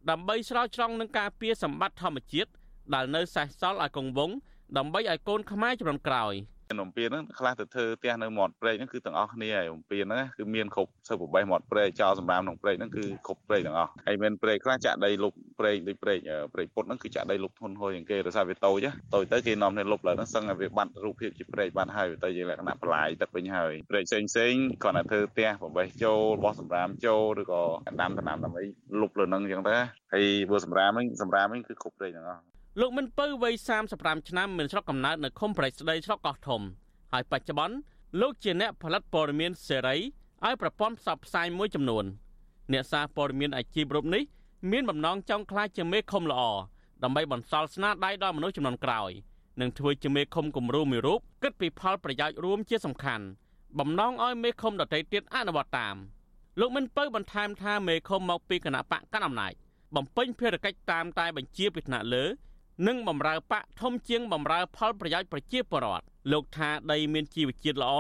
ដើម្បីស្រោចស្រង់នឹងការពារសម្បត្តិធម្មជាតិដែលនៅសេសសល់ឲ្យគង់វង្សដើម្បីឲ្យកូនខ្មែរជំនាន់ក្រោយ។
នំពៀនហ្នឹងខ្លះទៅធ្វើផ្ទះនៅមាត់ព្រែកហ្នឹងគឺទាំងអស់គ្នាហើយនំពៀនហ្នឹងគឺមានគ្រប់សិបប្របេះមាត់ព្រែកចោលសម្រាមក្នុងព្រែកហ្នឹងគឺគ្រប់ព្រែកទាំងអស់ហើយមានព្រែកខ្លះចាក់ដីលុបព្រែកដូចព្រែកព្រែកពុតហ្នឹងគឺចាក់ដីលុបធន់ហួយជាងគេដោយសារវាតូចតូចទៅគេនាំគ្នាលុបឡើងហ្នឹងសឹងតែវាបាត់រូបភាពជាព្រែកបាត់ហើយទៅជាលក្ខណៈបន្លាយទឹកវិញហើយព្រែកផ្សេងផ្សេងគាត់តែធ្វើផ្ទះប្របេះចូលបោះសម្រាមចូលឬក៏ដាំដំណាំដើម្បីលុបលើហ្នឹងអញ្ចឹងទៅហើយបើសម្រាមហ្នឹងសម្រាមហ្នឹងគឺគ្រប់ព្រែកទាំងអស់
លោកមិនពៅវ័យ35ឆ្នាំមានស្រុកកំណើតនៅឃុំប្រៃស្ដីស្រុកកោះធំហើយបច្ចុប្បន្នលោកជាអ្នកផលិតព័ត៌មានសេរីឲ្យប្រព័ន្ធផ្សព្វផ្សាយមួយចំនួន អ្នកសារព័ត៌មានអាជីពរូបនេះមានបំណងចង់ក្លាយជាមេឃុំល្អដើម្បីបន្សល់ស្នាដៃដល់មនុស្សចំនួនក្រោយនិងធ្វើជាមេឃុំគំរូមួយរូបគិតពីផលប្រយោជន៍រួមជាសំខាន់បំណងឲ្យមេឃុំដទៃទៀតអនុវត្តតាមលោកមិនពៅបន្ថែមថាមេឃុំមកពីគណៈបកកណ្ដាលអំណាចបំពេញភារកិច្ចតាមតែបញ្ជាពីថ្នាក់លើ និងបំរើបកធំជាងបំរើផលប្រយោជន៍ប្រជាពលរដ្ឋលោកថាដីមានជីវជាតិល្អ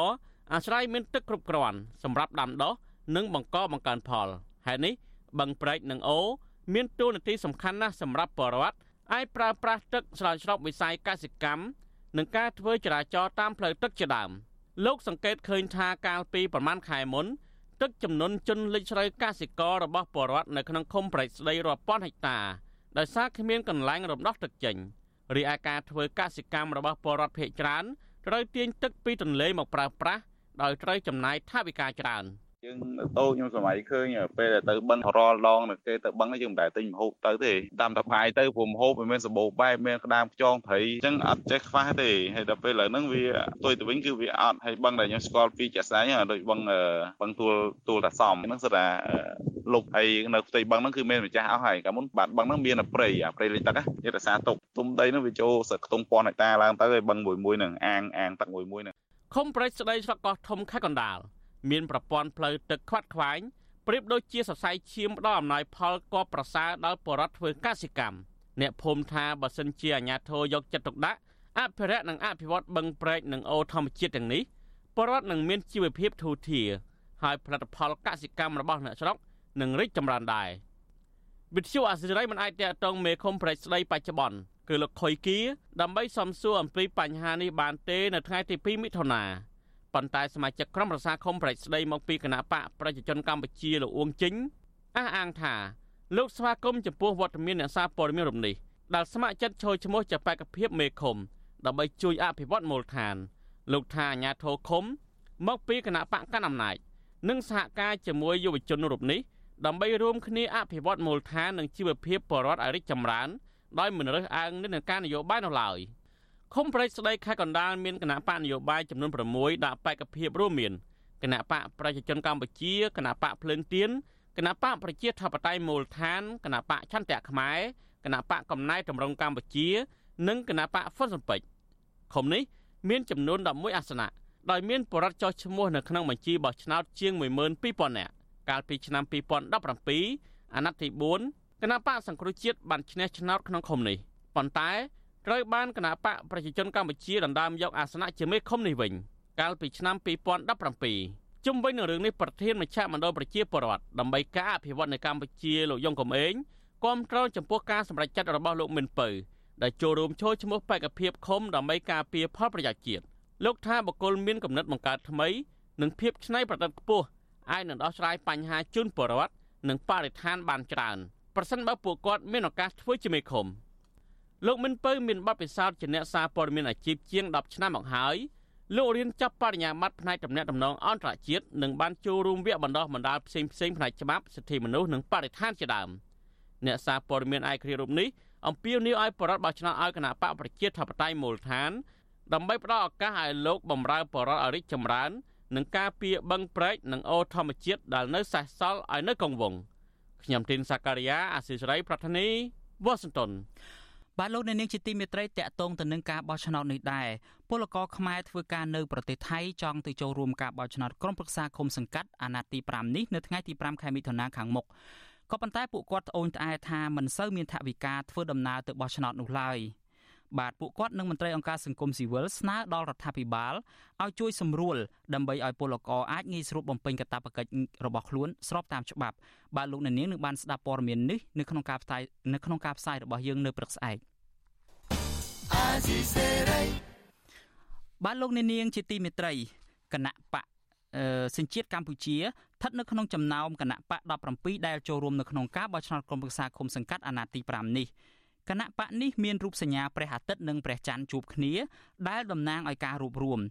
អាស្រ័យមានទឹកគ្រប់គ្រាន់សម្រាប់ដាំដុះនិងបង្កបង្កើនផលហេតុនេះបឹងព្រែកនិងអូមានតួនាទីសំខាន់ណាស់សម្រាប់ពលរដ្ឋអាចប្រើប្រាស់ទឹកស្រោចស្រពវិស័យកសិកម្មនិងការធ្វើចរាចរណ៍តាមផ្លូវទឹកជាដើមលោកសង្កេតឃើញថាកាលពីប្រមាណខែមុនទឹកចំនួនជន់លិចស្រូវកសិកររបស់ពលរដ្ឋនៅក្នុងឃុំប្រៃស្ដីរាប់ពាន់ហិកតា ដោយសារគ្មានកន្លែងរំដោះទឹកចេញរីឯការធ្វើកសិកម្មរបស់ពលរដ្ឋភៀកច្រើនត្រូវទាញទឹកពីទន្លេមកប្រើប្រាស់ដោយត្រូវចំណាយថវិកាច្រើន។
យើងតូចខ្ញុំសម័យឃើញពេលដែលទៅបឹងរាល់ដងនៅគេទៅបឹងយើងមិនដែលទិញម្ហូបទៅទេតាមតែផាយទៅព្រោះម្ហូបវាមានសម្បូរបែបមានក្តាមខ្យងព្រៃអញ្ចឹងអត់ចេះខ្វះទេហើយដល់ពេលឥឡូវហ្នឹងវាទុយទៅវិញគឺវាអត់ហើយបឹងដែលខ្ញុំស្គាល់ពីចាក់ស្ដែងដូចបឹងបឹងទួលទួលតាសំហ្នឹងសិតថាលុបហើយនៅផ្ទៃបឹងហ្នឹងគឺមានម្ចាស់អស់ហើយកាលមុនបាត់បឹងហ្នឹងមានព្រៃអាព្រៃលិចទឹកគេរក្សាទុកទុំដីហ្នឹងវាចូលសឹកខ្ទង់ពាន់ហិកតាឡើងទៅហើយបឹងមួយមួយហ្នឹងអាងអាងទឹកមួយមួយហ្នឹង
ខុំប្រេចស្ដីស្រុកកោះធំខេត្តកណ្ដាល មានប្រព័ន្ធផ្លូវទឹកខ្វាត់ខ្វែងប្រៀបដូចជាសរសៃឈាមផ្ដល់អំណោយផលកបប្រសើរដល់បរដ្ឋធ្វើកសិកម្មអ្នកភូមិថាបើសិនជាអាជ្ញាធរយកចិត្តទុកដាក់អភិរក្សនិងអភិវឌ្ឍបឹងព្រែកនិងអូធម្មជាតិទាំងនេះបរដ្ឋនឹងមានជីវភាពធូរធារហើយផលិតផលកសិកម្មរបស់អ្នកស្រុកនឹងរីកចម្រើនដែរវិទ្យុអាស៊ីសេរីមិនអាចតតងមេឃុំប្រេចស្ដីបច្ចុប្បន្នគឺលោកខុយគីដើម្បីសំសួរអំពីបញ្ហានេះបានទេនៅថ្ងៃទី2មិថុនា ប៉ុន្តែសមាជិកក្រុមប្រឹក្សាឃុំប្រតិស្ដីមកពីគណៈបកប្រជាជនកម្ពុជាលោកអួងជិញអះអាងថាលោកស្វាគមន៍ចំពោះវត្តមានអ្នកសារព័ត៌មានរំនេះដែលស្ម័គ្រចិត្តចូលឈ្មោះជាបេក្ខភាពមេឃុំដើម្បីជួយអភិវឌ្ឍមូលដ្ឋាន លោកថាអាញាធរឃុំ មកពីគណៈបកកណ្ដាលអំណាចនិងសហការជាមួយយុវជនរូបនេះដើម្បីរួមគ្នាអភិវឌ្ឍមូលដ្ឋាននិងជីវភាពបរិវត្តឲ្យរីកចម្រើនដោយមិនរើសអើងនឹងការនយោបាយនោះឡើយ។ ឃុំប្រេចស្ដីខេត្តកណ្ដាលមានគណៈបកនយោបាយចំនួន6ដាក់បេក្ខភាពរួមមានគណៈបកប្រជាជនកម្ពុជាគណៈបកភ្លើងទៀនគណៈបកប្រជាធិបតេយ្យមូលដ្ឋានគណៈបកឆន្ទៈខ្មែរគណៈបកកំណែតម្រង់កម្ពុជា និងគណៈបកហ្វុនសំពេចឃុំនេះមានចំនួន11អាសនៈដោយមានបរិវត្តចោះឈ្មោះនៅក្នុងបញ្ជីបោះឆ្នោតជាង12000នាក់កាលពីឆ្នាំ2017អាណត្តិទី4គណៈបកសង្គ្រោះជាតិបានឈ្នះឆ្នោតក្នុងឃុំនេះប៉ុន្តែ ត្រូវបានគណៈបកប្រជាជនកម្ពុជាដណ្ដើមយកអាសនៈជាមេឃុំនេះវិញកាលពីឆ្នាំ2017ជុំវិញនឹងរឿងនេះប្រធានមជ្ឈមណ្ឌលប្រជាពលរដ្ឋដើម្បីការអភិវឌ្ឍនៅកម្ពុជាលោកយងកំឯងគាំទ្រចំពោះការសម្រេចចិត្តរបស់លោកមិនពៅដែលចូលរួមចូលឈ្មោះបេក្ខភាពឃុំដើម្បីការពារផលប្រយោជន៍ជាតិលោកថាបកគលមានកំណត់បង្កើតថ្មីនិងភាពច្នៃប្រឌិតខ្ពស់អាចនឹងដោះស្រាយបញ្ហាជូនពលរដ្ឋនិងបរិស្ថានបានច្រើនប្រសិនបើពួកគាត់មានឱកាសធ្វើជាមេឃុំ លោកមិនពៅមានបទពិសោធន៍ជាអ្នកសារព័ត៌មានអាជីពជាង10ឆ្នាំមកហើយលោករៀនចប់បរិញ្ញាបត្រផ្នែកតំណែងតំណងអន្តរជាតិនិងបានចូលរួមវគ្គបណ្ដុះបណ្ដាលផ្សេងផ្សេងផ្នែកច្បាប់សិទ្ធិមនុស្សនិងបរិស្ថានជាដើមអ្នកសារព័ត៌មានឯករាជ្យរូបនេះអំពាវនាវឲ្យបរដ្ឋបោះឆ្នោតឲ្យគណៈបកប្រជាធិបតេយ្យមូលដ្ឋានដើម្បីផ្ដល់ឱកាសឲ្យលោកបម្រើបរដ្ឋឲ្យរីកចម្រើននិងការពារបឹងព្រែកនិងអូរធម្មជាតិដែលនៅសេសសល់ឲ្យនៅកង្វងខ្ញុំទីនសាការីយ៉ាអាស៊ីសេរីប្រធានីវ៉ាស៊ីនតោន
បាទលោកអ្នកនាងជាទីមេត្រីតកតងទៅនឹងការបោះឆ្នោតនេះដែរពលករខ្មែរធ្វើការនៅប្រទេសថៃចង់ទៅចូលរួមការបោះឆ្នោតក្រុមប្រឹក្សាគុំសង្កាត់អាណត្តិទី5នេះនៅថ្ងៃទី5ខែមិថុនាខាងមុខក៏ប៉ុន្តែពួកគាត់ត្អូញត្អែថាមិនសូវមានថវិកាធ្វើដំណើរទៅបោះឆ្នោតនោះឡើយ។ បាទពួកគាត់និងមន្ត្រីអង្គការសង្គមស៊ីវិលស្នើដល់រដ្ឋាភិបាលឲ្យជួយសម្រួលដើម្បីឲ្យពលករអាចងាយស្រួលបំពេញកាតព្វកិច្ចរបស់ខ្លួនស្របតាមច្បាប់បាទលោកអ្នកនាងនឹងបានស្ដាប់ព័ត៌មាននេះនៅក្នុងការផ្សាយនៅក្នុងការផ្សាយរបស់យើងនៅព្រឹកស្អែកបាទលោកអ្នកនាងជាទីមេត្រីគណៈបកសញ្ជាតិកម្ពុជាស្ថិតនៅក្នុងចំណោមគណៈបក17ដែលចូលរួមនៅក្នុងការបោះឆ្នោតក្រុមប្រឹក្សាគុំសង្កាត់អាណត្តិទី5នេះ គណៈបកនេះមានរូបសញ្ញាព្រះអាទិត្យនិងព្រះច័ន្ទជួបគ្នា ដែលតំណាងឲ្យការរួបរวม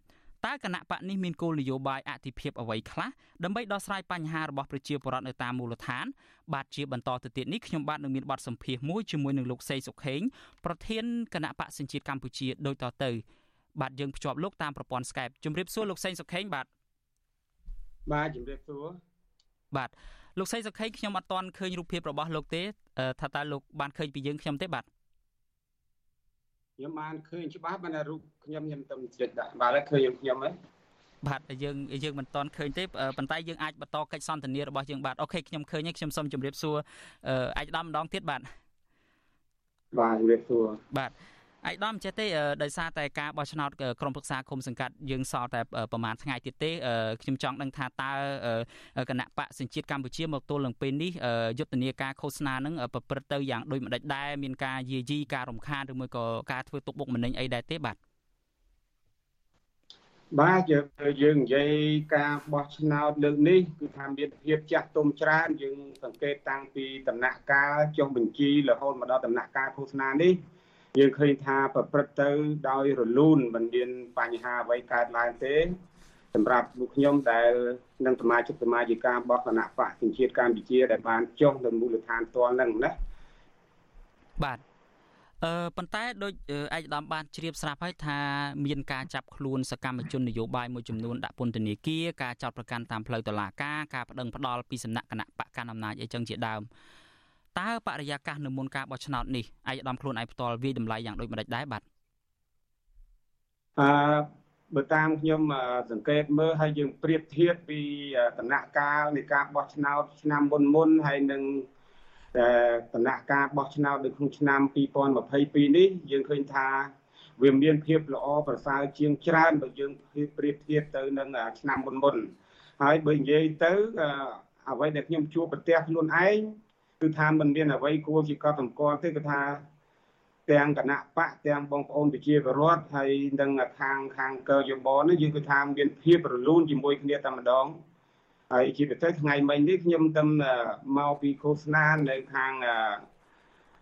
តើគណៈបកនេះមានគោលនយោបាយអតិភិបអ្វីខ្លះដើម្បីដោះស្រាយបញ្ហារបស់ប្រជាពលរដ្ឋនៅតាមមូលដ្ឋាន បាទជាបន្តទៅទៀតនេះខ្ញុំបាទនឹងមានបទសម្ភាសន៍មួយជាមួយនឹងលោកសេសុខេងប្រធានគណៈបកសញ្ជាតិកម្ពុជាដូចតទៅ បាទយើងភ្ជាប់លោកតាមប្រព័ន្ធ Skype ជម្រាបសួរលោកសេងសុខេងបាទ
បាទជម្រាបសួរ
បាទ លោកសីសុខេខ្ញុំអត់ទាន់ឃើញរូបភាពរបស់លោកទេថាតើលោកបានឃើញពីយើងខ្ញុំទេបាទ
ខ្ញុំបានឃើញច្បាស់បានរូបខ្ញុំខ្ញុំទៅជិតដាក់បាទឃើញខ្ញុំហ៎
បាទយើងយើងមិនទាន់ឃើញទេប៉ុន្តែយើងអាចបន្តកិច្ចសន្ទនារបស់យើងបាទអូខេខ្ញុំឃើញហើយខ្ញុំសូមជម្រាបសួរអាចដំម្ដងទៀតបាទ
បាទជម្រាបសួរ
បាទ ឯកឧត្តមចេះទេដោយសារតែការបោះឆ្នោតក្រុមប្រឹក្សាគុំសង្កាត់យើងសល់តែប្រហែលថ្ងៃទៀតទេខ្ញុំចង់ដឹងថាតើគណៈបកសញ្ជាតិកម្ពុជាមកទល់នឹងពេលនេះយុទ្ធនាការឃោសនានឹងប្រព្រឹត្តទៅយ៉ាងដូចម្ដេចដែរមានការយាយីការរំខានឬមួយក៏ការធ្វើទុកបុកម្នេញអីដែរទេបាទ
បាទយើងយើងនិយាយការបោះឆ្នោតលើកនេះគឺថាមានភាពចាស់ទុំច្រើនយើងសង្កេតតាំងពីដំណាក់កាលចុះបញ្ជីរហូតមកដល់ដំណាក់កាលឃោសនានេះ យើងឃើញថាប្រព្រឹត្តទៅដោយរលូនមិនមានបញ្ហាអ្វីកើតឡើងទេសម្រាប់លោកខ្ញុំដែលនឹងសមាជិកសមាជិការបស់គណៈបកសញ្ជាតិកម្ពុជាដែលបានចុះនៅមូលដ្ឋានផ្ទាល់ហ្នឹងណា
បាទអឺប៉ុន្តែដូចឯកឧត្តមបានជ្រាបស្រាប់ហើយថាមានការចាប់ខ្លួនសកម្មជននយោបាយមួយចំនួនដាក់ពន្ធនាគារការចោទប្រកាន់តាមផ្លូវតុលាការការប្តឹងផ្តល់ពីសំណាក់គណៈបកកណ្ដាលអំណាចអីចឹងជាដើម តើបរិយាកាសនៅមុនការបោះឆ្នោតនេះឯកឧត្តមខ្លួនឯងផ្ទាល់វាតម្លៃយ៉ាងដូចម្ដេចដែរបាទ
អឺបើតាមខ្ញុំសង្កេតមើលហើយយើងប្រៀបធៀបពីដំណាក់កាលនៃការបោះឆ្នោតឆ្នាំមុនមុនហើយនឹងដំណាក់ការបោះឆ្នោតនៅក្នុងឆ្នាំ2022នេះយើងឃើញថាវាមានភាពល្អប្រសើរជាងច្រើនបើយើងប្រៀបធៀបទៅនឹងឆ្នាំមុនមុនហើយបើនិយាយទៅអ្វីដែលខ្ញុំជួបប្រទះខ្លួនឯង គឺថាมันមានអ្វីគួរជាកត់សម្គាល់ទេគឺថាទាំងគណៈបកទាំងបងប្អូនប្រជាពលរដ្ឋហើយនឹងខាងខាងកយបនេះយើងគឺថាមានភាពរលូនជាមួយគ្នាតែម្ដងហើយជាពិសេសថ្ងៃមិញនេះខ្ញុំទៅមកពីឃោសនានៅខាង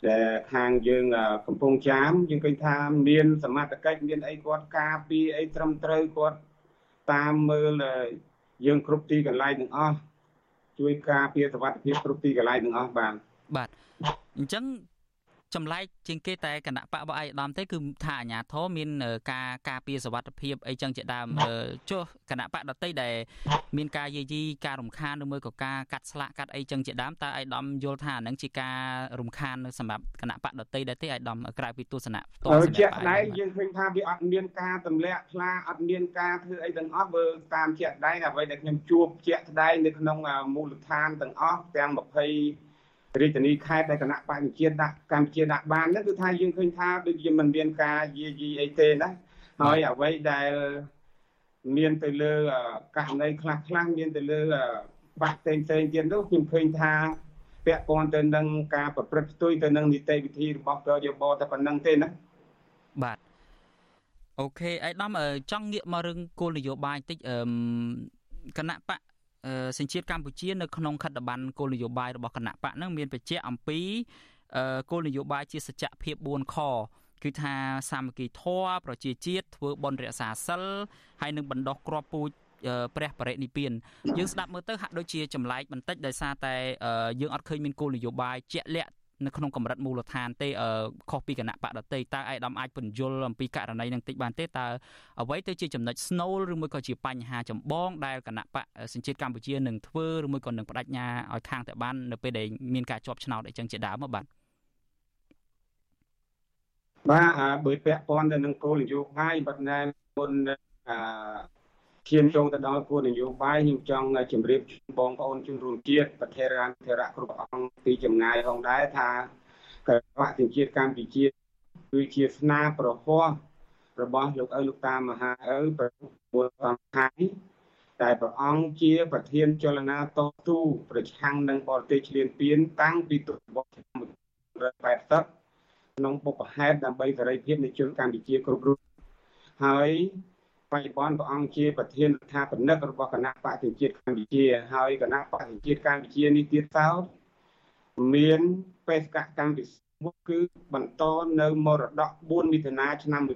ដែលខាងយើងកំពង់ចាមយើងឃើញថាមានសមត្ថកិច្ចមានអីគាត់ការពីអីត្រឹមត្រូវគាត់តាមមើលយើងគ្រប់ទីកន្លែងទាំងអស់ ជួយការពារសុវត្ថិភាពគ្រប់ទីកន្លែងទាំងអស់បាន
បាទអញ្ចឹង ចម្លែកជាងគេតែគណៈបកបអៃឧត្តមទេគឺថាអាញាធរមានការការពារសវត្ថភាពអីចឹងជាដើមចុះគណៈបកដតីដែលមានការយាយីការរំខានឬមួយក៏ការកាត់ស្លាកកាត់អីចឹងជាដើមតើអៃឧត្តមយល់ថាអានឹងជាការរំខានសម្រាប់គណៈបកដតីដែរទេអៃឧត្តមក្រៅពីទស្សនៈផ្ទាល់
ជាក់ស្ដែងយើងឃើញថាវាអត់មានការទម្លាក់ផ្លាអត់មានការធ្វើអីទាំងអស់បើតាមជាក់ស្ដែងអ្វីដែលខ្ញុំជួបជាក់ស្ដែងនៅក្នុងមូលដ្ឋានទាំងអស់ទាំង20 រាជធានីខេត្តដែលគណៈបញ្ញាជាតិដាក់កម្ពុជាដាក់បានហ្នឹងគឺថាយើងឃើញថាដូចជាមិនមានការយាយីអីទេណាហើយអ្វីដែលមានទៅលើករណីខ្លះខ្លះមានទៅលើបាក់ផ្សេងផ្សេងទៀតនោះខ្ញុំឃើញថាពាក់ព័ន្ធទៅនឹងការប្រព្រឹត្តផ្ទុយទៅនឹងនីតិវិធីរបស់កយបតែប៉ុណ្្នឹងទេណា
បាទអូខេអៃដាមចង់ងាកមករឿងគោលនយោបាយតិចអឺគណៈបក សញ្ជាតិកម្ពុជានៅក្នុងខិត្តប័ណ្ណគោលនយោបាយរបស់គណៈបកហ្នឹងមានបញ្ជាក់អំពីគោលនយោបាយជាសច្ចភាព4ខគឺថាសាមគ្គីធម៌ប្រជាជាតិធ្វើបន់រក្សាសិលហើយនឹងបណ្ដោះគ្រាប់ពូជព្រះបរិនិព្វានយើងស្ដាប់មើលទៅហាក់ដូចជាចម្លែកបន្តិចដោយសារតែយើងអត់ឃើញមានគោលនយោបាយជាក់លាក់ នៅក្នុងកម្រិតមូលដ្ឋានទេខុសពីគណៈបកដតីតើឯកឧត្តមអាចពន្យល់អំពីករណីនឹងតិចបានទេតើអ្វីទៅជាចំណុចស្នូលឬមួយក៏ជាបញ្ហាចម្បងដែលគណៈបកសញ្ជាតិកម្ពុជានឹងធ្វើឬមួយក៏នឹងបដិញ្ញាឲ្យខាងតែបាននៅពេលដែលមានការជាប់ឆ្នោតអីចឹងជាដើមបាទ
បាទបើពាក់ព័ន្ធទៅនឹងគោលនយោបាយបាត់ណែមុនអឺ ឈានចូលទៅដល់គោលនយោបាយខ្ញុំចង់ជម្រាបបងប្អូនជនរួមជាតិប្រធារានធរៈគ្រប់អង្គពីចម្ងាយផងដែរថាកវៈជនជាតិកម្ពុជាគឺជាស្នាប្រហោះរបស់លោកឪលោកតាមហាឪប្រពុទ្ធសំខាន់តែព្រះអង្គជាប្រធានចលនាតស៊ូប្រឆាំងនឹងបរទេសឈ្លានពានតាំងពីទសវត្សរ៍ឆ្នាំ1980ក្នុងបុព្វហេតុដើម្បីសេរីភាពនៃជនកម្ពុជាគ្រប់រូបហើយ បច្ចុប្បន្នព្រះអង្គជាប្រធានរដ្ឋាភិបាលរបស់គណៈបកជាតិកម្ពុជាហើយគណៈបកជាតិកម្ពុជានេះទៀតតោមានបេសកកម្មពិសេសមួយគឺបន្តនៅមរតក4មិថុនាឆ្នាំ1980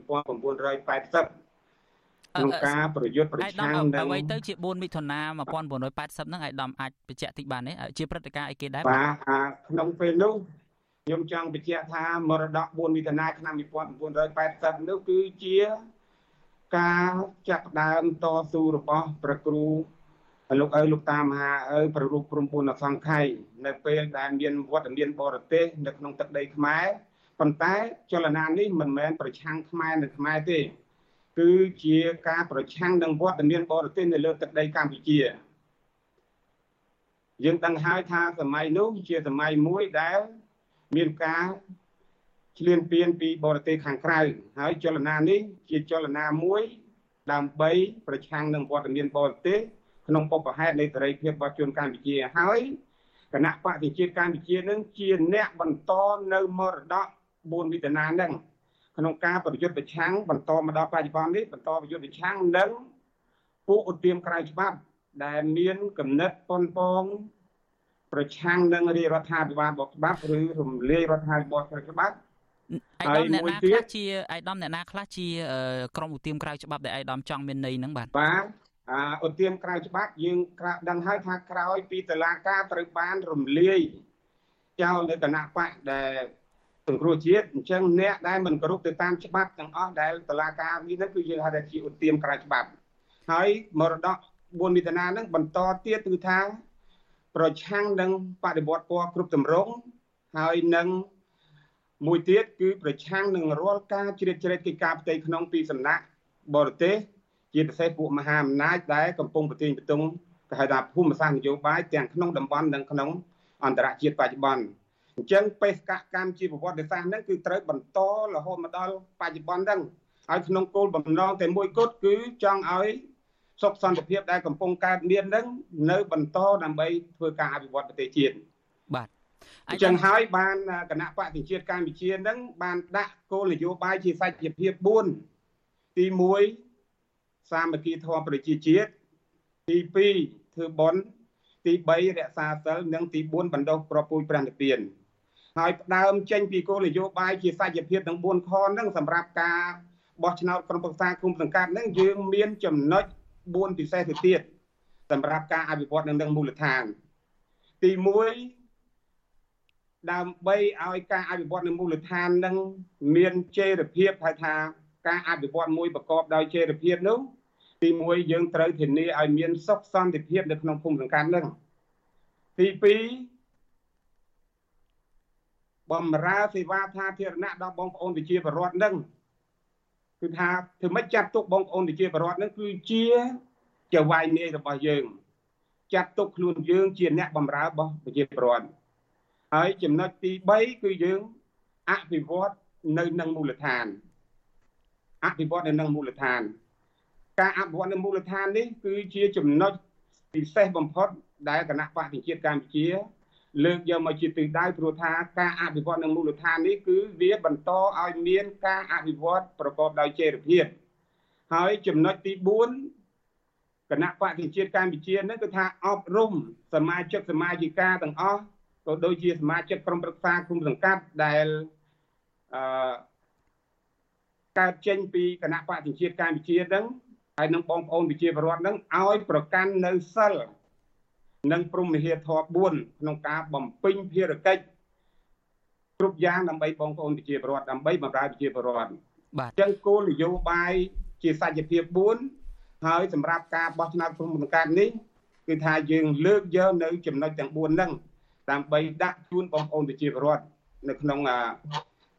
ក្នុងការប្រយុទ្ធប្រឆាំង
នឹងអ្វីទៅជា4មិថុនា1980ហ្នឹងឯកឧត្តមអាចបញ្ជាក់តិចបានទេជាព្រឹត្តិការណ៍អីគេដែរ
បាទក្នុងពេលនោះខ្ញុំចង់បញ្ជាក់ថាមរតក4មិថុនាឆ្នាំ1980នោះគឺជា ការចាប់ដើមតស៊ូរបស់ព្រះគ្រូលោកឪលោកតាមហាឪប្ររូបព្រំពុនអសង្ខ័យនៅពេលដែលមានវត្តមានបរទេសនៅក្នុងទឹកដីខ្មែរប៉ុន្តែចលនានេះមិនមែនប្រឆាំងខ្មែរនៅខ្មែរទេ គឺជាការប្រឆាំងនឹងវត្តមានបរទេសនៅលើទឹកដីកម្ពុជាយើងដឹងហើយថាសម័យនោះជាសម័យមួយដែលមានការ ឆ្លៀនពៀនពីបរទេសខាងក្រៅហើយចលនានេះជាចលនាមួយ ដើម្បីប្រឆាំងនឹងវត្តមានបរទេសក្នុងបុព្វហេតុនៃសេរីភាពរបស់ជនកម្ពុជាហើយគណៈបព្វជិជាតិកម្ពុជានឹងជាអ្នកបន្តនៅមរតក4វិធានានឹងក្នុងការប្រយុទ្ធប្រឆាំងបន្តមកដល់បច្ចុប្បន្ននេះបន្តប្រយុទ្ធប្រឆាំងនឹងពួកឧទាមក្រៅច្បាប់ដែលមានកំណត់ប៉ុនប៉ងប្រឆាំងនឹងរាជរដ្ឋាភិបាលបកច្បាប់ឬរំលាយរដ្ឋាភិបាលក្រៅច្បាប់
ឯកឧត្តមអ្នកណាខ្លះជាឯកឧត្តមអ្នកណាខ្លះជាក្រុមឧទាមក្រៅច្បាប់ដែលឯកឧត្តមចង់មានន័យហ្នឹងបាទ
បាទអាឧទាមក្រៅច្បាប់យើងក្រាបដឹងហើយថាក្រោយពីតឡាការត្រូវបានរំលាយចោលនៅគណៈបកដែលសង្គ្រោះជាតិអញ្ចឹងអ្នកដែលមិនគោរពទៅតាមច្បាប់ទាំងអស់ដែលតឡាការនេះហ្នឹងគឺយើងហៅថាជាឧទាមក្រៅច្បាប់ហើយមរតក4មិថុនាហ្នឹងបន្តទៀតគឺថាប្រឆាំងនឹងបដិវត្តពណ៌គ្រប់ទម្រង់ហើយនឹង មួយទៀតគឺប្រឆាំងនឹងរាល់ការជ្រៀតជ្រែកកិច្ចការផ្ទៃក្នុងពីសំណាក់បរទេសជាពិសេសពួកមហាអំណាចដែលកំពុងប្រទាញបន្ទង់គេហៅថាភូមិសាស្ត្រនយោបាយទាំងក្នុងតំបន់និងក្នុងអន្តរជាតិបច្ចុប្បន្នអញ្ចឹងបេសកកម្មជាប្រវត្តិសាស្ត្រហ្នឹងគឺត្រូវបន្តរហូតមកដល់បច្ចុប្បន្នហ្នឹងហើយក្នុងគោលបំណងតែមួយគត់គឺចង់ឲ្យសុខសន្តិភាពដែលកំពុងកើតមានហ្នឹងនៅបន្តដើម្បីធ្វើការអភិវឌ្ឍប្រទេសជាតិ
បាទ
អញ្ចឹងហើយបានគណៈបព្វជិជាតិកម្ពុជានឹងបានដាក់គោលនយោបាយជាសច្ចភាព4ទី1សាមគ្គីធម៌ប្រជាជាតិទី2ធ្វើបុណ្យទី3រក្សាសិលនិងទី4បណ្ដុះប្រពូជព្រះនិព្វានហើយផ្ដើមចេញពីគោលនយោបាយជាសច្ចភាពទាំង4ខហ្នឹងសម្រាប់ការបោះឆ្នោតក្រុមប្រឹក្សាគុំសង្កាត់ហ្នឹងយើងមានចំណុច4ពិសេសទៅទៀតសម្រាប់ការអភិវឌ្ឍនៅនឹងមូលដ្ឋានទី1 ដើម្បីឲ្យការអភិវឌ្ឍនៅមូលដ្ឋាននឹងមានចីរភាពហៅថាការអភិវឌ្ឍមួយប្រកបដោយចីរភាពនោះទី1យើងត្រូវធានាឲ្យមានសុខសន្តិភាពនៅក្នុងភូមិសង្កាត់នឹងទី2បំរើសេវាសាធារណៈដល់បងប្អូនប្រជាពលរដ្ឋនឹងគឺថាធ្វើម៉េចចាត់ទុកបងប្អូនប្រជាពលរដ្ឋនឹងគឺជាចៅវាយនាយរបស់យើង ចាត់ទុកខ្លួនយើងជាអ្នកបំរើរបស់ប្រជាពលរដ្ឋ ហើយចំណុចទី3គឺយើងអភិវឌ្ឍនៅនឹងមូលដ្ឋានអភិវឌ្ឍនៅនឹងមូលដ្ឋាន ការអភិវឌ្ឍនៅមូលដ្ឋាននេះ គឺជាចំណុចពិសេសបំផុត ដែលគណៈបកប្រជាជាតិកម្ពុជា លើកយកមកជាទិសដៅព្រោះថាការអភិវឌ្ឍនៅមូលដ្ឋាននេះគឺវាបន្តឲ្យមានការអភិវឌ្ឍប្រកបដោយចីរភាពហើយចំណុចទី4គណៈបកប្រជាជាតិកម្ពុជានឹងគឺថាអប់រំសមាជិកសមាជិកាទាំងអស់ ក៏ដូចជាសមាជិកក្រុមប្រឹក្សាគុំសង្កាត់ដែលអឺកើតចេញពីគណៈបកប្រជាជាតិកម្ពុជានឹងហើយនឹងបងប្អូនប្រជាពលរដ្ឋនឹងឲ្យប្រកាន់នៅសិលនិងព្រមវិហារធម៌4ក្នុងការបំពេញភារកិច្ចគ្រប់យ៉ាងដើម្បីបងប្អូនប្រជាពលរដ្ឋដើម្បីបម្រើប្រជាពលរដ្ឋ
បាទ
អញ្ចឹងគោលនយោបាយជាសច្ចភាព4ហើយសម្រាប់ការបោះឆ្នោតព្រំបង្កើតនេះគឺថាយើងលើកយកនៅចំណុចទាំង4ហ្នឹង ដើម្បីដាក់ជូនបងប្អូនប្រជាពលរដ្ឋនៅក្នុង